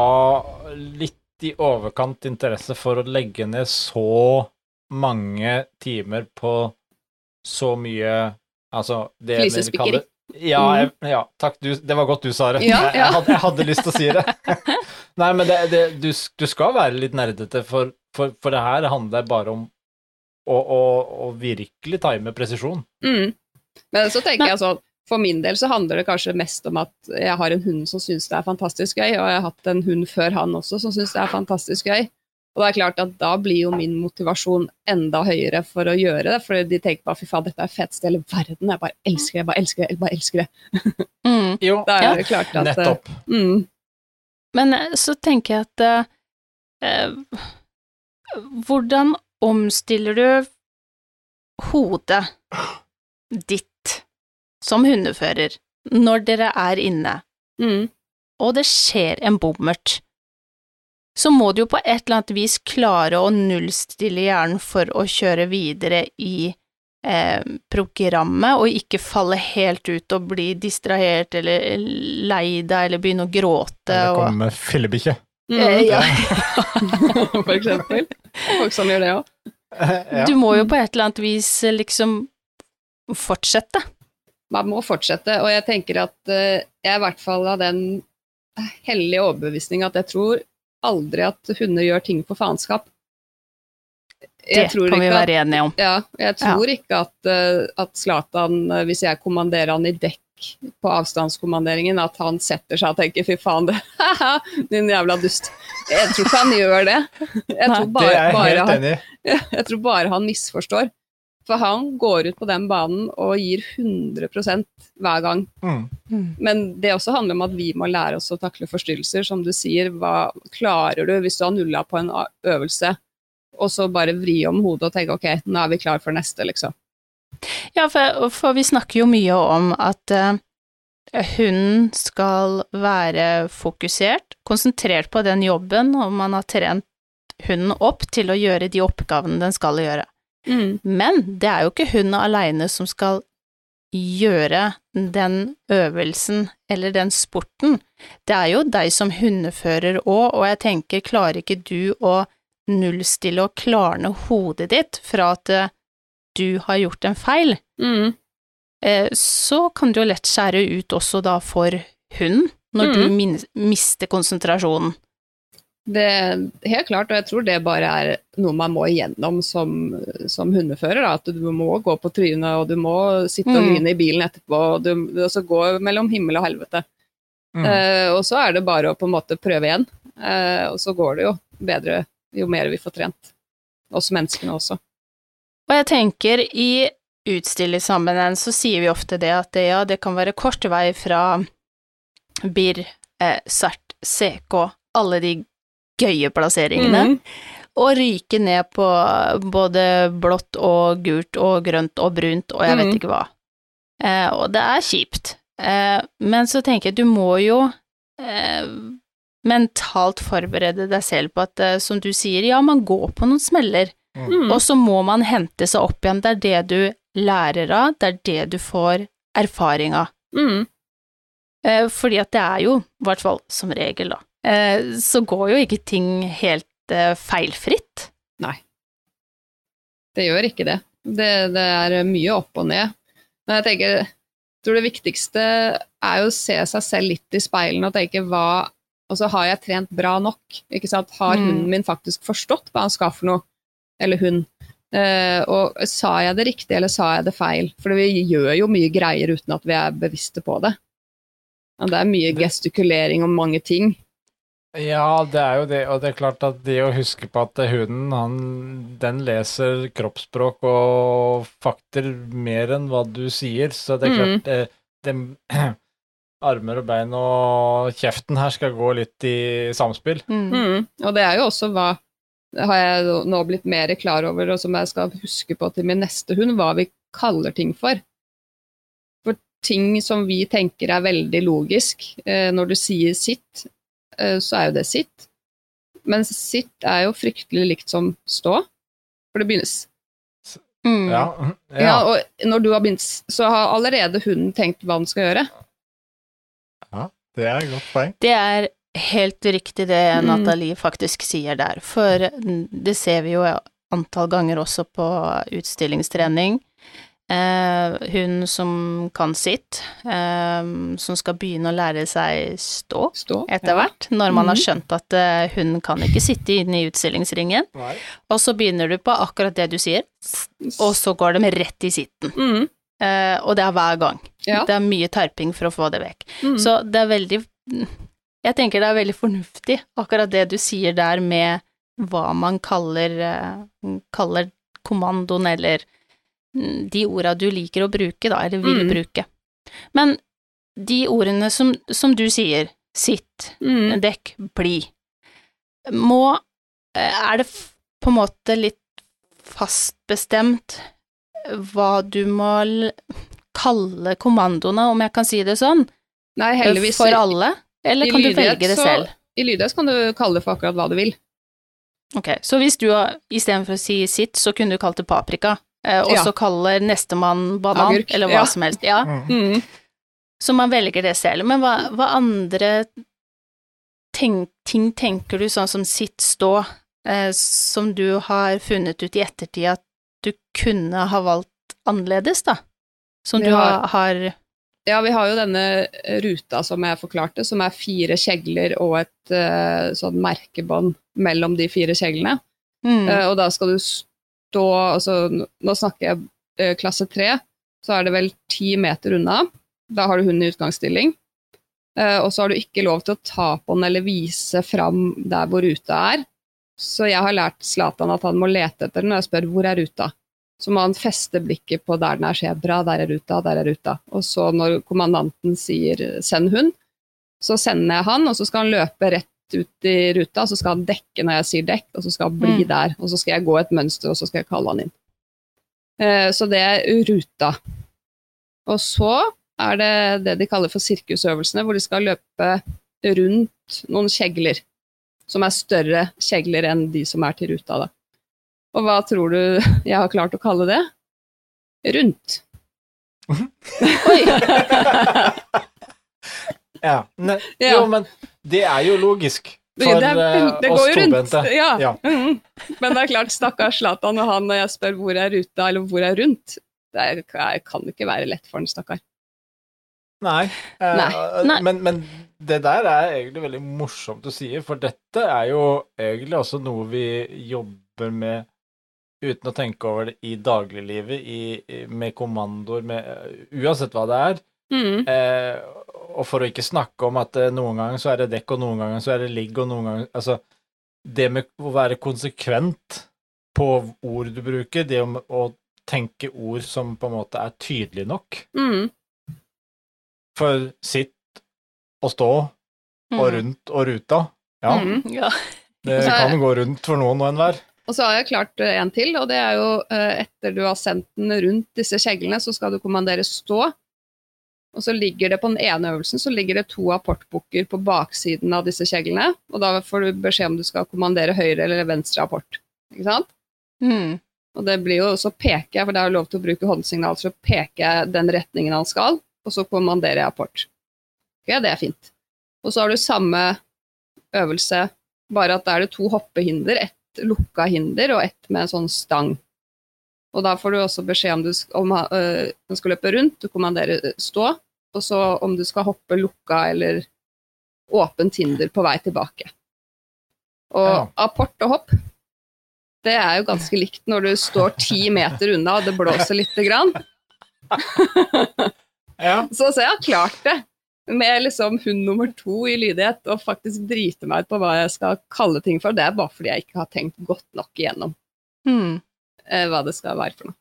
litt i overkant interesse for å legge ned så mange timer på så mye Altså, det vi kaller ja, jeg, ja, takk. Du, det var godt du sa det. Ja, ja. jeg, hadde, jeg hadde lyst til å si det. Nei, men det, det, du, du skal være litt nerdete, for, for, for det her handler bare om å, å, å virkelig time presisjon. Mm. Men så tenker Nei. jeg sånn, for min del så handler det kanskje mest om at jeg har en hund som syns det er fantastisk gøy, og jeg har hatt en hund før han også som syns det er fantastisk gøy. Og det er klart at da blir jo min motivasjon enda høyere for å gjøre det, for de tenker bare fy faen, dette er det feteste i hele verden, jeg bare elsker det, jeg bare elsker det, jeg bare elsker det. Mm. Jo, Da er Ja. det klart at nettopp. Mm, Men eh, så tenker jeg at eh, eh, Hvordan omstiller du hodet ditt som hundefører når dere er inne, mm, og det skjer en bommert? Så må du jo på et eller annet vis klare å nullstille hjernen for å kjøre videre i eh, programmet, og ikke falle helt ut og bli distrahert eller lei deg eller begynne å gråte. Eller og- komme med fillebikkje. mm. Eh, ja. For eksempel. Folk som gjør det òg. Ja. Du må jo på et eller annet vis eh, liksom fortsette. man må fortsette. Og jeg tenker at eh, jeg er i hvert fall av den hellige overbevisning at jeg tror aldri at hunder gjør ting for faenskap. Det kan vi være enige om. Ja, jeg tror ikke at, eh, at Zlatan, eh, hvis jeg kommanderer han i dekk på avstandskommanderingen, at han setter seg og tenker 'fy faen, det, din jævla dust'. Jeg tror ikke han gjør det. Jeg Nei. tror Det bare, er jeg bare helt han, enig i. jeg tror bare han misforstår. For han går ut på den banen og gir 100% hver gang. Mm. Men det også handler om at vi må lære oss å takle forstyrrelser. Som du sier, hva klarer du hvis du har nulla på en øvelse, og så bare vri om hodet og tenke ok, nå er vi klar for neste, liksom. Ja, for, for vi snakker jo mye om at uh, hunden skal være fokusert, konsentrert på den jobben, og man har trent hunden opp til å gjøre de oppgavene den skal gjøre. Men det er jo ikke hun aleine som skal gjøre den øvelsen eller den sporten. Det er jo deg som hundefører òg, og jeg tenker, klarer ikke du å nullstille og klarne hodet ditt fra at eh, du har gjort en feil, Mm. eh, så kan du jo lett skjære ut også da for hunden, når du Mhm. mister konsentrasjonen. Det er helt klart, og jeg tror det bare er noe man må igjennom som, som hundefører. Da. At du må gå på trynet, og du må sitte og Mm. grine i bilen etterpå, og du du så gå mellom himmel og helvete. Mm. Uh, og så er det bare å på en måte prøve igjen, Uh, og så går det jo bedre jo mer vi får trent. Oss menneskene også. Og jeg tenker, i utstillingssammenheng så sier vi ofte det at det, ja, det kan være kort vei fra BIR, eh, CERT, CK, alle de gøye plasseringene, Mm. og ryke ned på både blått og gult og grønt og brunt og jeg vet Mhm. ikke hva. Eh, og det er kjipt. Eh, men så tenker jeg, du må jo eh, mentalt forberede deg selv på at, eh, som du sier, ja, man går på noen smeller. Mm. Og så må man hente seg opp igjen. Det er det du lærer av, det er det du får erfaring av. Mm. Eh, fordi at det er jo, i hvert fall som regel, da, så går jo ikke ting helt feilfritt. Nei. Det gjør ikke det. det. Det er mye opp og ned. Men jeg tenker, jeg tror det viktigste er jo å se seg selv litt i speilene og tenke hva Og så har jeg trent bra nok? Ikke sant? Har Mm. hunden min faktisk forstått hva han skal for noe? Eller hun? Uh, og sa jeg det riktig, eller sa jeg det feil? For vi gjør jo mye greier uten at vi er bevisste på det. Og det er mye gestikulering om mange ting. Ja, det er jo det, og det er klart at det å huske på at hunden, han, den leser kroppsspråk og fakter mer enn hva du sier, så det er Mm. klart det, dem- Armer og bein og kjeften her skal gå litt i samspill. Mm. Mm. Og det er jo også hva har jeg nå blitt mer klar over, og som jeg skal huske på til min neste hund, hva vi kaller ting for. For ting som vi tenker er veldig logisk, eh, når du sier sitt, så er jo det sitt. Men sitt er jo fryktelig likt som stå. For det begynnes Mm. Ja, ja. ja. og når du har begynt, så har allerede hunden tenkt hva den skal gjøre. Ja, det er et godt poeng. Det er helt riktig det Mm. Nathalie faktisk sier der, for det ser vi jo antall ganger også på utstillingstrening. Eh, hun som kan sitt, eh, som skal begynne å lære seg stå Stå. etter hvert, når man har Mhm. skjønt at eh, hun kan ikke sitte inne i utstillingsringen. Nei. Og så begynner du på akkurat det du sier, og så går de rett i sitten. Mm. Eh, og det er hver gang. Ja. Det er mye terping for å få det vekk. Mm. Så det er veldig Jeg tenker det er veldig fornuftig, akkurat det du sier der med hva man kaller, kaller kommandoen, eller de orda du liker å bruke, da, eller vil Mm. bruke. Men de ordene som, som du sier, sitt, mm. dekk, bli, må eh, Er det på en måte litt fastbestemt hva du må kalle kommandoene, om jeg kan si det sånn, Nei, heldigvis. for alle? Eller kan du velge det så- selv? I lydighet kan du kalle det for akkurat hva du vil. Ok, så hvis du istedenfor å si sitt, så kunne du kalt det paprika, eh, og Ja. så kaller nestemann banan, Agurk, eller hva ja. som helst. Ja, Mm. Mhm. så man velger det selv. Men hva, hva andre tenk, ting tenker du, sånn som sitt, stå, eh, som du har funnet ut i ettertid at du kunne ha valgt annerledes, da? Som Vi du har- har, har Ja, vi har jo denne ruta som jeg forklarte, som er fire kjegler og et eh, sånn merkebånd mellom de fire kjeglene. mm, Eh, og da skal du stå altså, Nå snakker jeg eh, klasse tre, så er det vel ti meter unna. Da har du hunden i utgangsstilling. Eh, og så har du ikke lov til å ta på den eller vise fram der hvor ruta er. Så jeg har lært Zlatan at han må lete etter den når jeg spør hvor er ruta. Så må han feste blikket på der den er, så bra, der er ruta, der er ruta. Og så når kommandanten sier send hund, så sender jeg han, og så skal han løpe rett ut i ruta, så skal han dekke når jeg sier dekk, og så skal han bli Mm. der, og så skal jeg gå et mønster, og så skal jeg kalle han inn. Eh, så det er ruta. Og så er det det de kaller for sirkusøvelsene, hvor de skal løpe rundt noen kjegler, som er større kjegler enn de som er til ruta, da. Og hva tror du jeg har klart å kalle det? Rundt. Oi! Ja. Ne, Ja. Jo, men det er jo logisk Det, for det, er, eh, det oss tobente. Ja. Ja. Men det er klart, stakkars Zlatan og han når jeg spør hvor er ruta, eller hvor er rundt, det er, kan ikke være lett for en stakkar. Nei. eh, Nei. Men, men det der er egentlig veldig morsomt å si, for dette er jo egentlig også noe vi jobber med uten å tenke over det i dagliglivet, i, i- med kommandoer, med, eh, uansett hva det er. Mhm. Eh, og for å ikke snakke om at eh, noen ganger så er det dekk, og noen ganger så er det ligg, og noen ganger Altså, det med å være konsekvent på ord du bruker, det om å tenke ord som på en måte er tydelige nok mm. for sitt og stå og rundt og ruta. Ja, Mm, Ja. det er- kan gå rundt for noen og enhver. Og så har jeg klart eh, en til, og det er jo eh, etter du har sendt den rundt disse kjeglene, så skal du kommandere stå. Og så ligger det på den ene øvelsen så ligger det to apportbukker på baksiden av disse kjeglene, og da får du beskjed om du skal kommandere høyre eller venstre apport. Ikke sant? Mm. Og det blir jo, så peker jeg, for det er jo lov til å bruke håndsignal, så peker jeg den retningen han skal, og så kommanderer jeg apport. Ok, det er fint. Og så har du samme øvelse, bare at da er det to hoppehinder, ett lukka hinder og ett med en sånn stang. Og da får du også beskjed om du om øh, skal løpe rundt, du kommanderer stå, og så om du skal hoppe lukka eller åpent hinder på vei tilbake. Og Ja. apport og hopp, det er jo ganske likt når du står ti meter unna og det blåser lite grann. Ja. Så, så jeg har klart det. Med liksom hund nummer to i lydighet, og faktisk drite meg ut på hva jeg skal kalle ting for. Det er bare fordi jeg ikke har tenkt godt nok igjennom Mm. eh, hva det skal være for noe.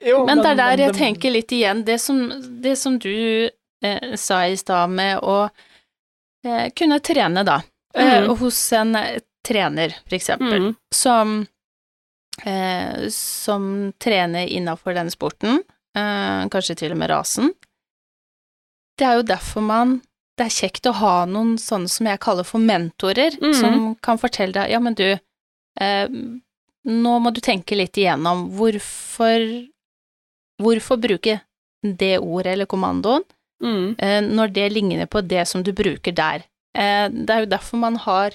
Jo, Men det er der jeg tenker litt igjen, det som, det som du eh, sa i stad med å eh, kunne trene, da, eh, Mhm. hos en eh, trener, for eksempel, Mm. som, eh, som trener innafor den sporten, eh, kanskje til og med rasen. Det er jo derfor man Det er kjekt å ha noen sånne som jeg kaller for mentorer, mm. som kan fortelle deg Ja, men du, eh, nå må du tenke litt igjennom hvorfor Hvorfor bruke det ordet eller kommandoen Mm. eh, når det ligner på det som du bruker der? Eh, det er jo derfor man har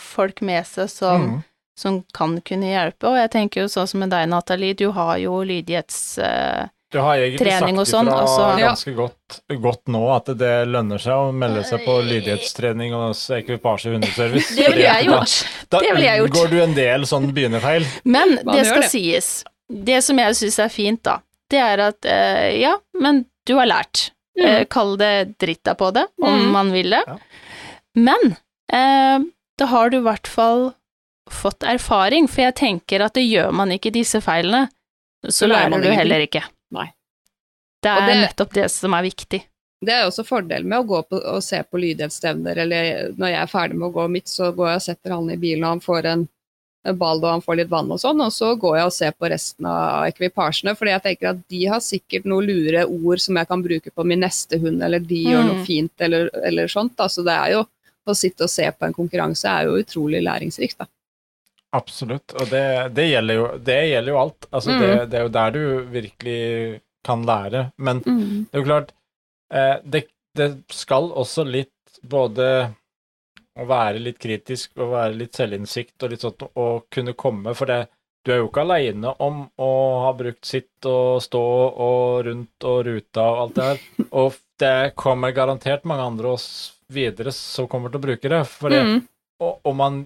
folk med seg som, Mm. som kan kunne hjelpe, og jeg tenker jo sånn som med deg, Nathalie, du har jo lydighets... Du har egentlig Trening og sagt sånn, ifra altså- ganske godt, godt nå at det lønner seg å melde seg på lydighetstrening og ekvipasje hundeservice. Det ville jeg gjort. Da, Det ville jeg da gjort. unngår du en del sånn begynnerfeil. Men Man det skal det. sies. Det som jeg syns er fint, da, det er at eh, ja, men du har lært. Eh, kall det dritta på det, om Mm. man vil det. Ja. Men eh, da har du i hvert fall fått erfaring, for jeg tenker at det gjør man ikke disse feilene, så Så lærer du heller ikke. Det er det- nettopp det som er viktig. Det er også fordelen med å gå på og se på lydighetsstevner, eller når jeg er ferdig med å gå mitt, så går jeg og setter han i bilen, og han får en, ball og han får litt vann og sånn, og så går jeg og ser på resten av ekvipasjene, fordi jeg tenker at de har sikkert noen lure ord som jeg kan bruke på min neste hund, eller de gjør noe Mm. fint, eller, eller sånt. Da. Så det er jo å sitte og se på en konkurranse er jo utrolig læringsrikt, da. Absolutt, og det, det, gjelder, jo, det gjelder jo alt. Altså, det, Mm. det er jo der du virkelig kan lære. Men det er jo klart, eh, det, det skal også litt både å være litt kritisk og være litt selvinnsikt og litt sånt, og kunne komme, for det, du er jo ikke aleine om å ha brukt sitt og stå og rundt og ruta og alt det her. Og det kommer garantert mange andre oss videre som kommer til å bruke det. For det, Mm. og, og man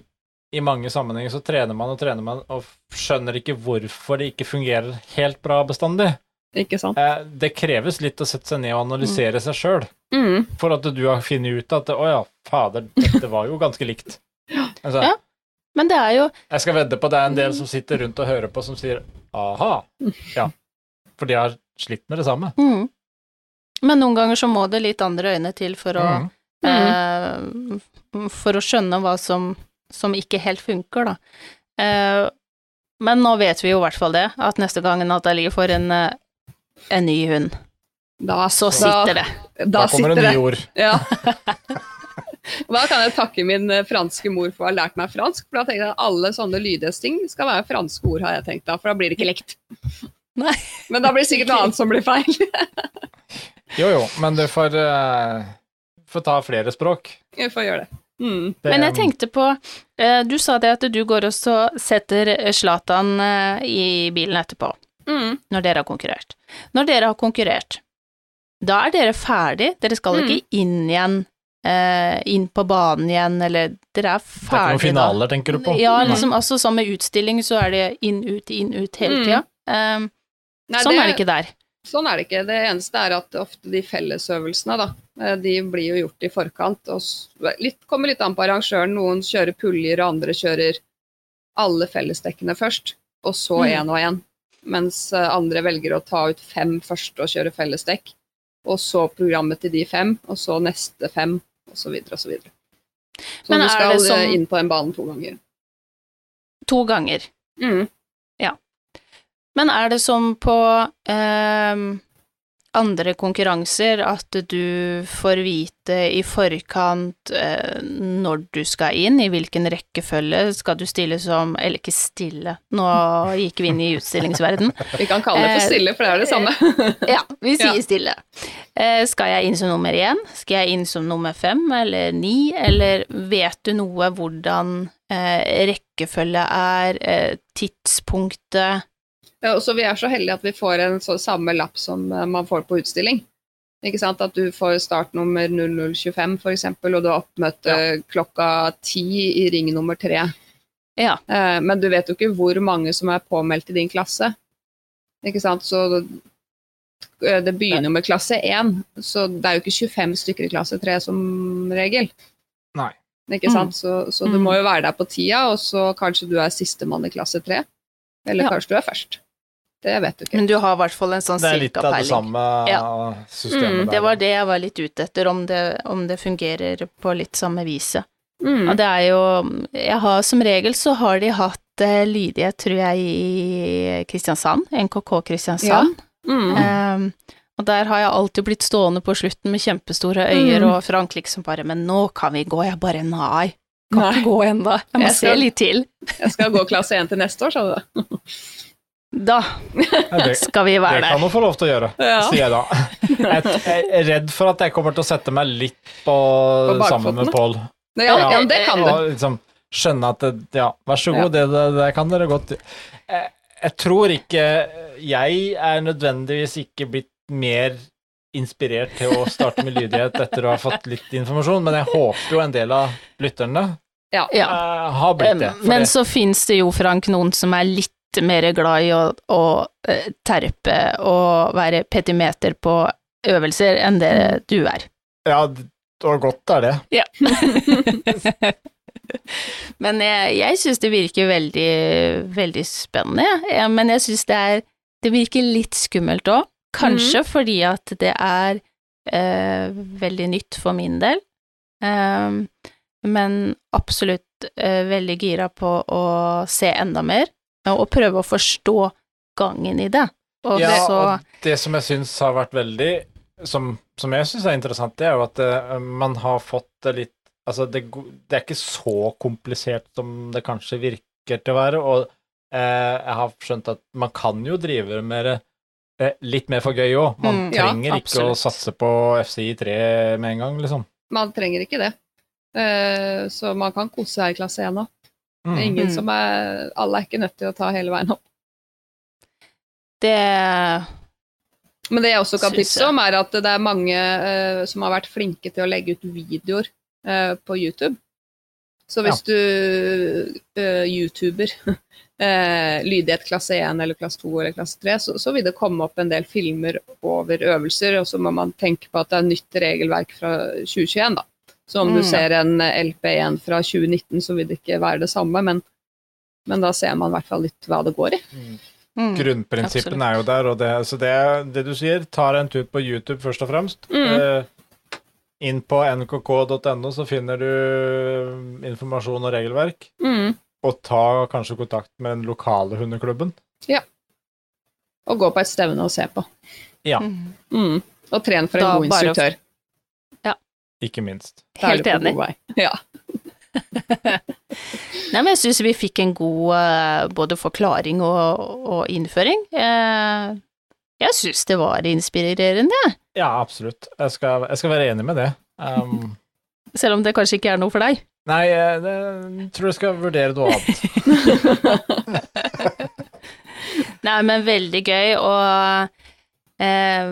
i mange sammenhenger så trener man og trener man og skjønner ikke hvorfor det ikke fungerer helt bra bestandig. Ikke sant? Eh, det kreves litt å sette seg ned og analysere seg sjøl Mm. for at du har funnet ut at å ja, fader, dette var jo ganske likt. Altså, Ja. Men det er jo Jeg skal vedde på det er en del som sitter rundt og hører på, som sier aha, ja. For de har slitt med det samme. mm. Men noen ganger så må det litt andre øyne til for å mm. eh, For å skjønne hva som, som ikke helt funker, da. Eh, men nå vet vi jo i hvert fall det, at neste gang Nathalie får en, eh, en ny hund, Da, så sitter det. Da, Da kommer det nye ord. Ja. Da kan jeg takke min eh, franske mor for å ha lært meg fransk. For da tenker jeg at alle sånne lydighetsting skal være franske ord, har jeg tenkt da, for da blir det ikke likt. Nei. Men da blir det sikkert noe annet som blir feil. Jo jo, men du får, uh, får ta flere språk. Vi får gjøre det. Mm. Det, Men jeg tenkte på eh, Du sa det at du går og setter Zlatan i bilen etterpå, Mm. når dere har konkurrert. Når dere har konkurrert, da er dere ferdig, dere skal Mm. ikke inn igjen, eh, inn på banen igjen, eller dere er det er ikke noen finaler, tenker du på? Ja, Mm. liksom, altså som med utstilling så er det inn, ut, inn, ut hele Mm. tida. Um, Nei, sånn er det ikke der. Sånn er det ikke. Det eneste er at ofte de fellesøvelsene, da, eh, de blir jo gjort i forkant. Og litt, kommer litt an på arrangøren. Noen kjører puljer, og andre kjører alle fellesdekkene først, og så Mm. én og én. Mens eh, andre velger å ta ut fem først og kjøre fellesdekk. Og så programmet til de fem, og så neste fem, osv. osv. Så, videre. så så du skal som- eh, inn på en banen to ganger. To ganger. Mm. Ja. Men er det som på ehm, andre konkurranser at du får vite i forkant eh, når du skal inn, i hvilken rekkefølge skal du stille som Eller ikke stille, nå gikk vi inn i utstillingsverden. Vi kan kalle det for Eh, stille, for det er det samme. Ja, vi sier stille. Eh, skal jeg inn som nummer én? Skal jeg inn som nummer fem eller ni? Eller vet du noe hvordan eh, rekkefølge er, eh, tidspunktet så Vi er så heldige at vi får en så samme lapp som eh, man får på utstilling. Ikke sant? At du får startnummer 0025 f.eks., og du har oppmøte klokka ti i ring nummer tre. Ja. Eh, men du vet jo ikke hvor mange som er påmeldt i din klasse. Ikke sant? Så eh, det begynner med klasse 1, så det er jo ikke 25 stykker i klasse 3 som regel. Nei. Ikke sant? Så, så du Mm. må jo være der på tida, og så kanskje du er sistemann i klasse 3. Eller Ja. kanskje du er først. Det vet du ikke. Men du har i hvert fall en sånn Det er litt av det samme Ja. systemet Mm, der. Det var det jeg var litt ute etter, om det, om det fungerer på litt samme viset. Mm. Og det er jo Jeg har som regel så har de hatt uh, lydighet, tror jeg, i Kristiansand. NKK Kristiansand. Mm. Um, og der har jeg alltid blitt stående på slutten med kjempestore øyer, Mm. og Frank liksom bare Men nå kan vi gå. Jeg bare nei. Kan Nei. ikke gå ennå. Jeg må Jeg se litt til. Jeg skal gå klasse 1 til neste år, sa du det? Da skal vi være der. det kan hun du få lov til å gjøre, Ja. sier jeg da. Jeg er redd for at jeg kommer til å sette meg litt på, på sammen med Pål. Ja, ja, Ja, det kan du. Og liksom, skjønne at det, ja, vær så god, det, det, det kan dere godt jeg, jeg tror ikke Jeg er nødvendigvis ikke blitt mer inspirert til å starte med lydighet etter å ha fått litt informasjon, men jeg håper jo en del av lytterne Ja. Ja. eh, har blitt det. Men det- så fins det jo, Frank, noen som er litt mer glad i å, å eh, terpe og være petimeter på øvelser enn det du er. Ja, og godt er det. Men jeg, jeg syns det virker veldig, veldig spennende. Ja, men jeg syns det er Det virker litt skummelt òg. Kanskje fordi at det er eh, veldig nytt for min del. Ehm, men absolutt eh, veldig gira på å se enda mer, og prøve å forstå gangen i det. Og Ja, så og det som jeg syns har vært veldig Som, som jeg syns er interessant, det er jo at eh, man har fått det litt Altså, det, det er ikke så komplisert som det kanskje virker til å være, og eh, jeg har skjønt at man kan jo drive med det eh, litt mer for gøy òg. Man Mm, ja, trenger ikke å satse på FCI 3 med en gang, liksom. Man trenger ikke det. Eh, så man kan kose seg i klasse 1 òg. Det er ingen Mm. som er Alle er ikke nødt til å ta hele veien opp. det Men det jeg også kan tipse om, er at det er mange uh, som har vært flinke til å legge ut videoer uh, på YouTube. Så hvis du uh, YouTuber lydighet klasse 1 eller klasse 2 eller klasse 3, så, så vil det komme opp en del filmer over øvelser, og så må man tenke på at det er nytt regelverk fra 2021, da. Så om du Mm. ser en LP1 fra 2019, så vil det ikke være det samme, men, men da ser man i hvert fall litt hva det går i. mm, Grunnprinsippen Grunnprinsippene er jo der, og det, så det, det du sier, tar en tur på YouTube først og fremst. Mm. Eh, inn på nkk.no så finner du informasjon og regelverk, Mm. og ta kanskje kontakt med den lokale hundeklubben. Og gå på et stevne og se på. Ja, Mm. Mm. Og tren for en Da god bare- instruktør. Ikke minst. Helt enig. Ja. Nei, men jeg syns vi fikk en god eh, både forklaring og, og innføring. Eh, jeg syns det var inspirerende. Ja, absolutt. Jeg skal, jeg skal være enig med det. Um, selv om det kanskje ikke er noe for deg. nei, jeg, jeg tror jeg skal vurdere noe annet. Nei, men veldig gøy, og eh,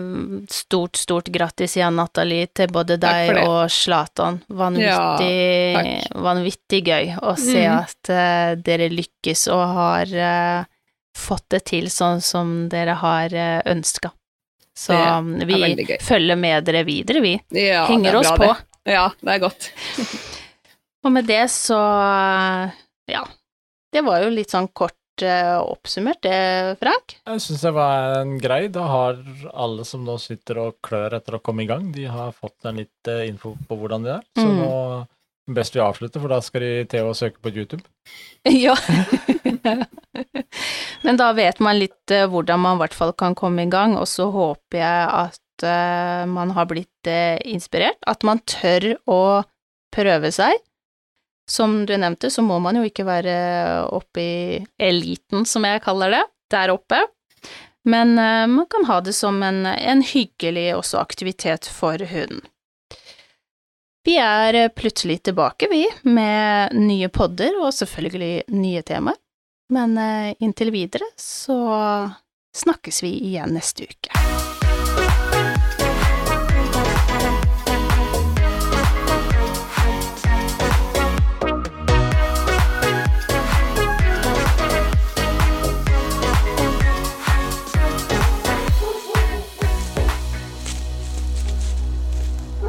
stort, stort grattis igjen, Nathalie, til både deg og Zlatan. Vanvittig, ja, vanvittig gøy å se mm. at eh, dere lykkes og har eh, fått det til sånn som dere har uh, ønska. Så um, vi følger med dere videre, vi. Ja, Henger er oss på. Det. Ja, det er godt. Og med det så ja. Det var jo litt sånn kort eh, oppsummert, det, Frank. Jeg syns det var en grei. Da har alle som nå sitter og klør etter å komme i gang, de har fått en litt eh, info på hvordan det er. Så Mm. nå best vi avslutter, for da skal de til å søke på YouTube. Ja. Men da vet man litt eh, hvordan man i hvert fall kan komme i gang, og så håper jeg at eh, man har blitt eh, inspirert, at man tør å prøve seg. Som du nevnte, så må man jo ikke være oppe i eliten, som jeg kaller det, der oppe. Men uh, man kan ha det som en, en hyggelig også aktivitet for hunden. Vi er eh, plutselig tilbake, vi, med nye podder og selvfølgelig nye temaer. Men eh, inntil videre så snakkes vi igjen neste uke.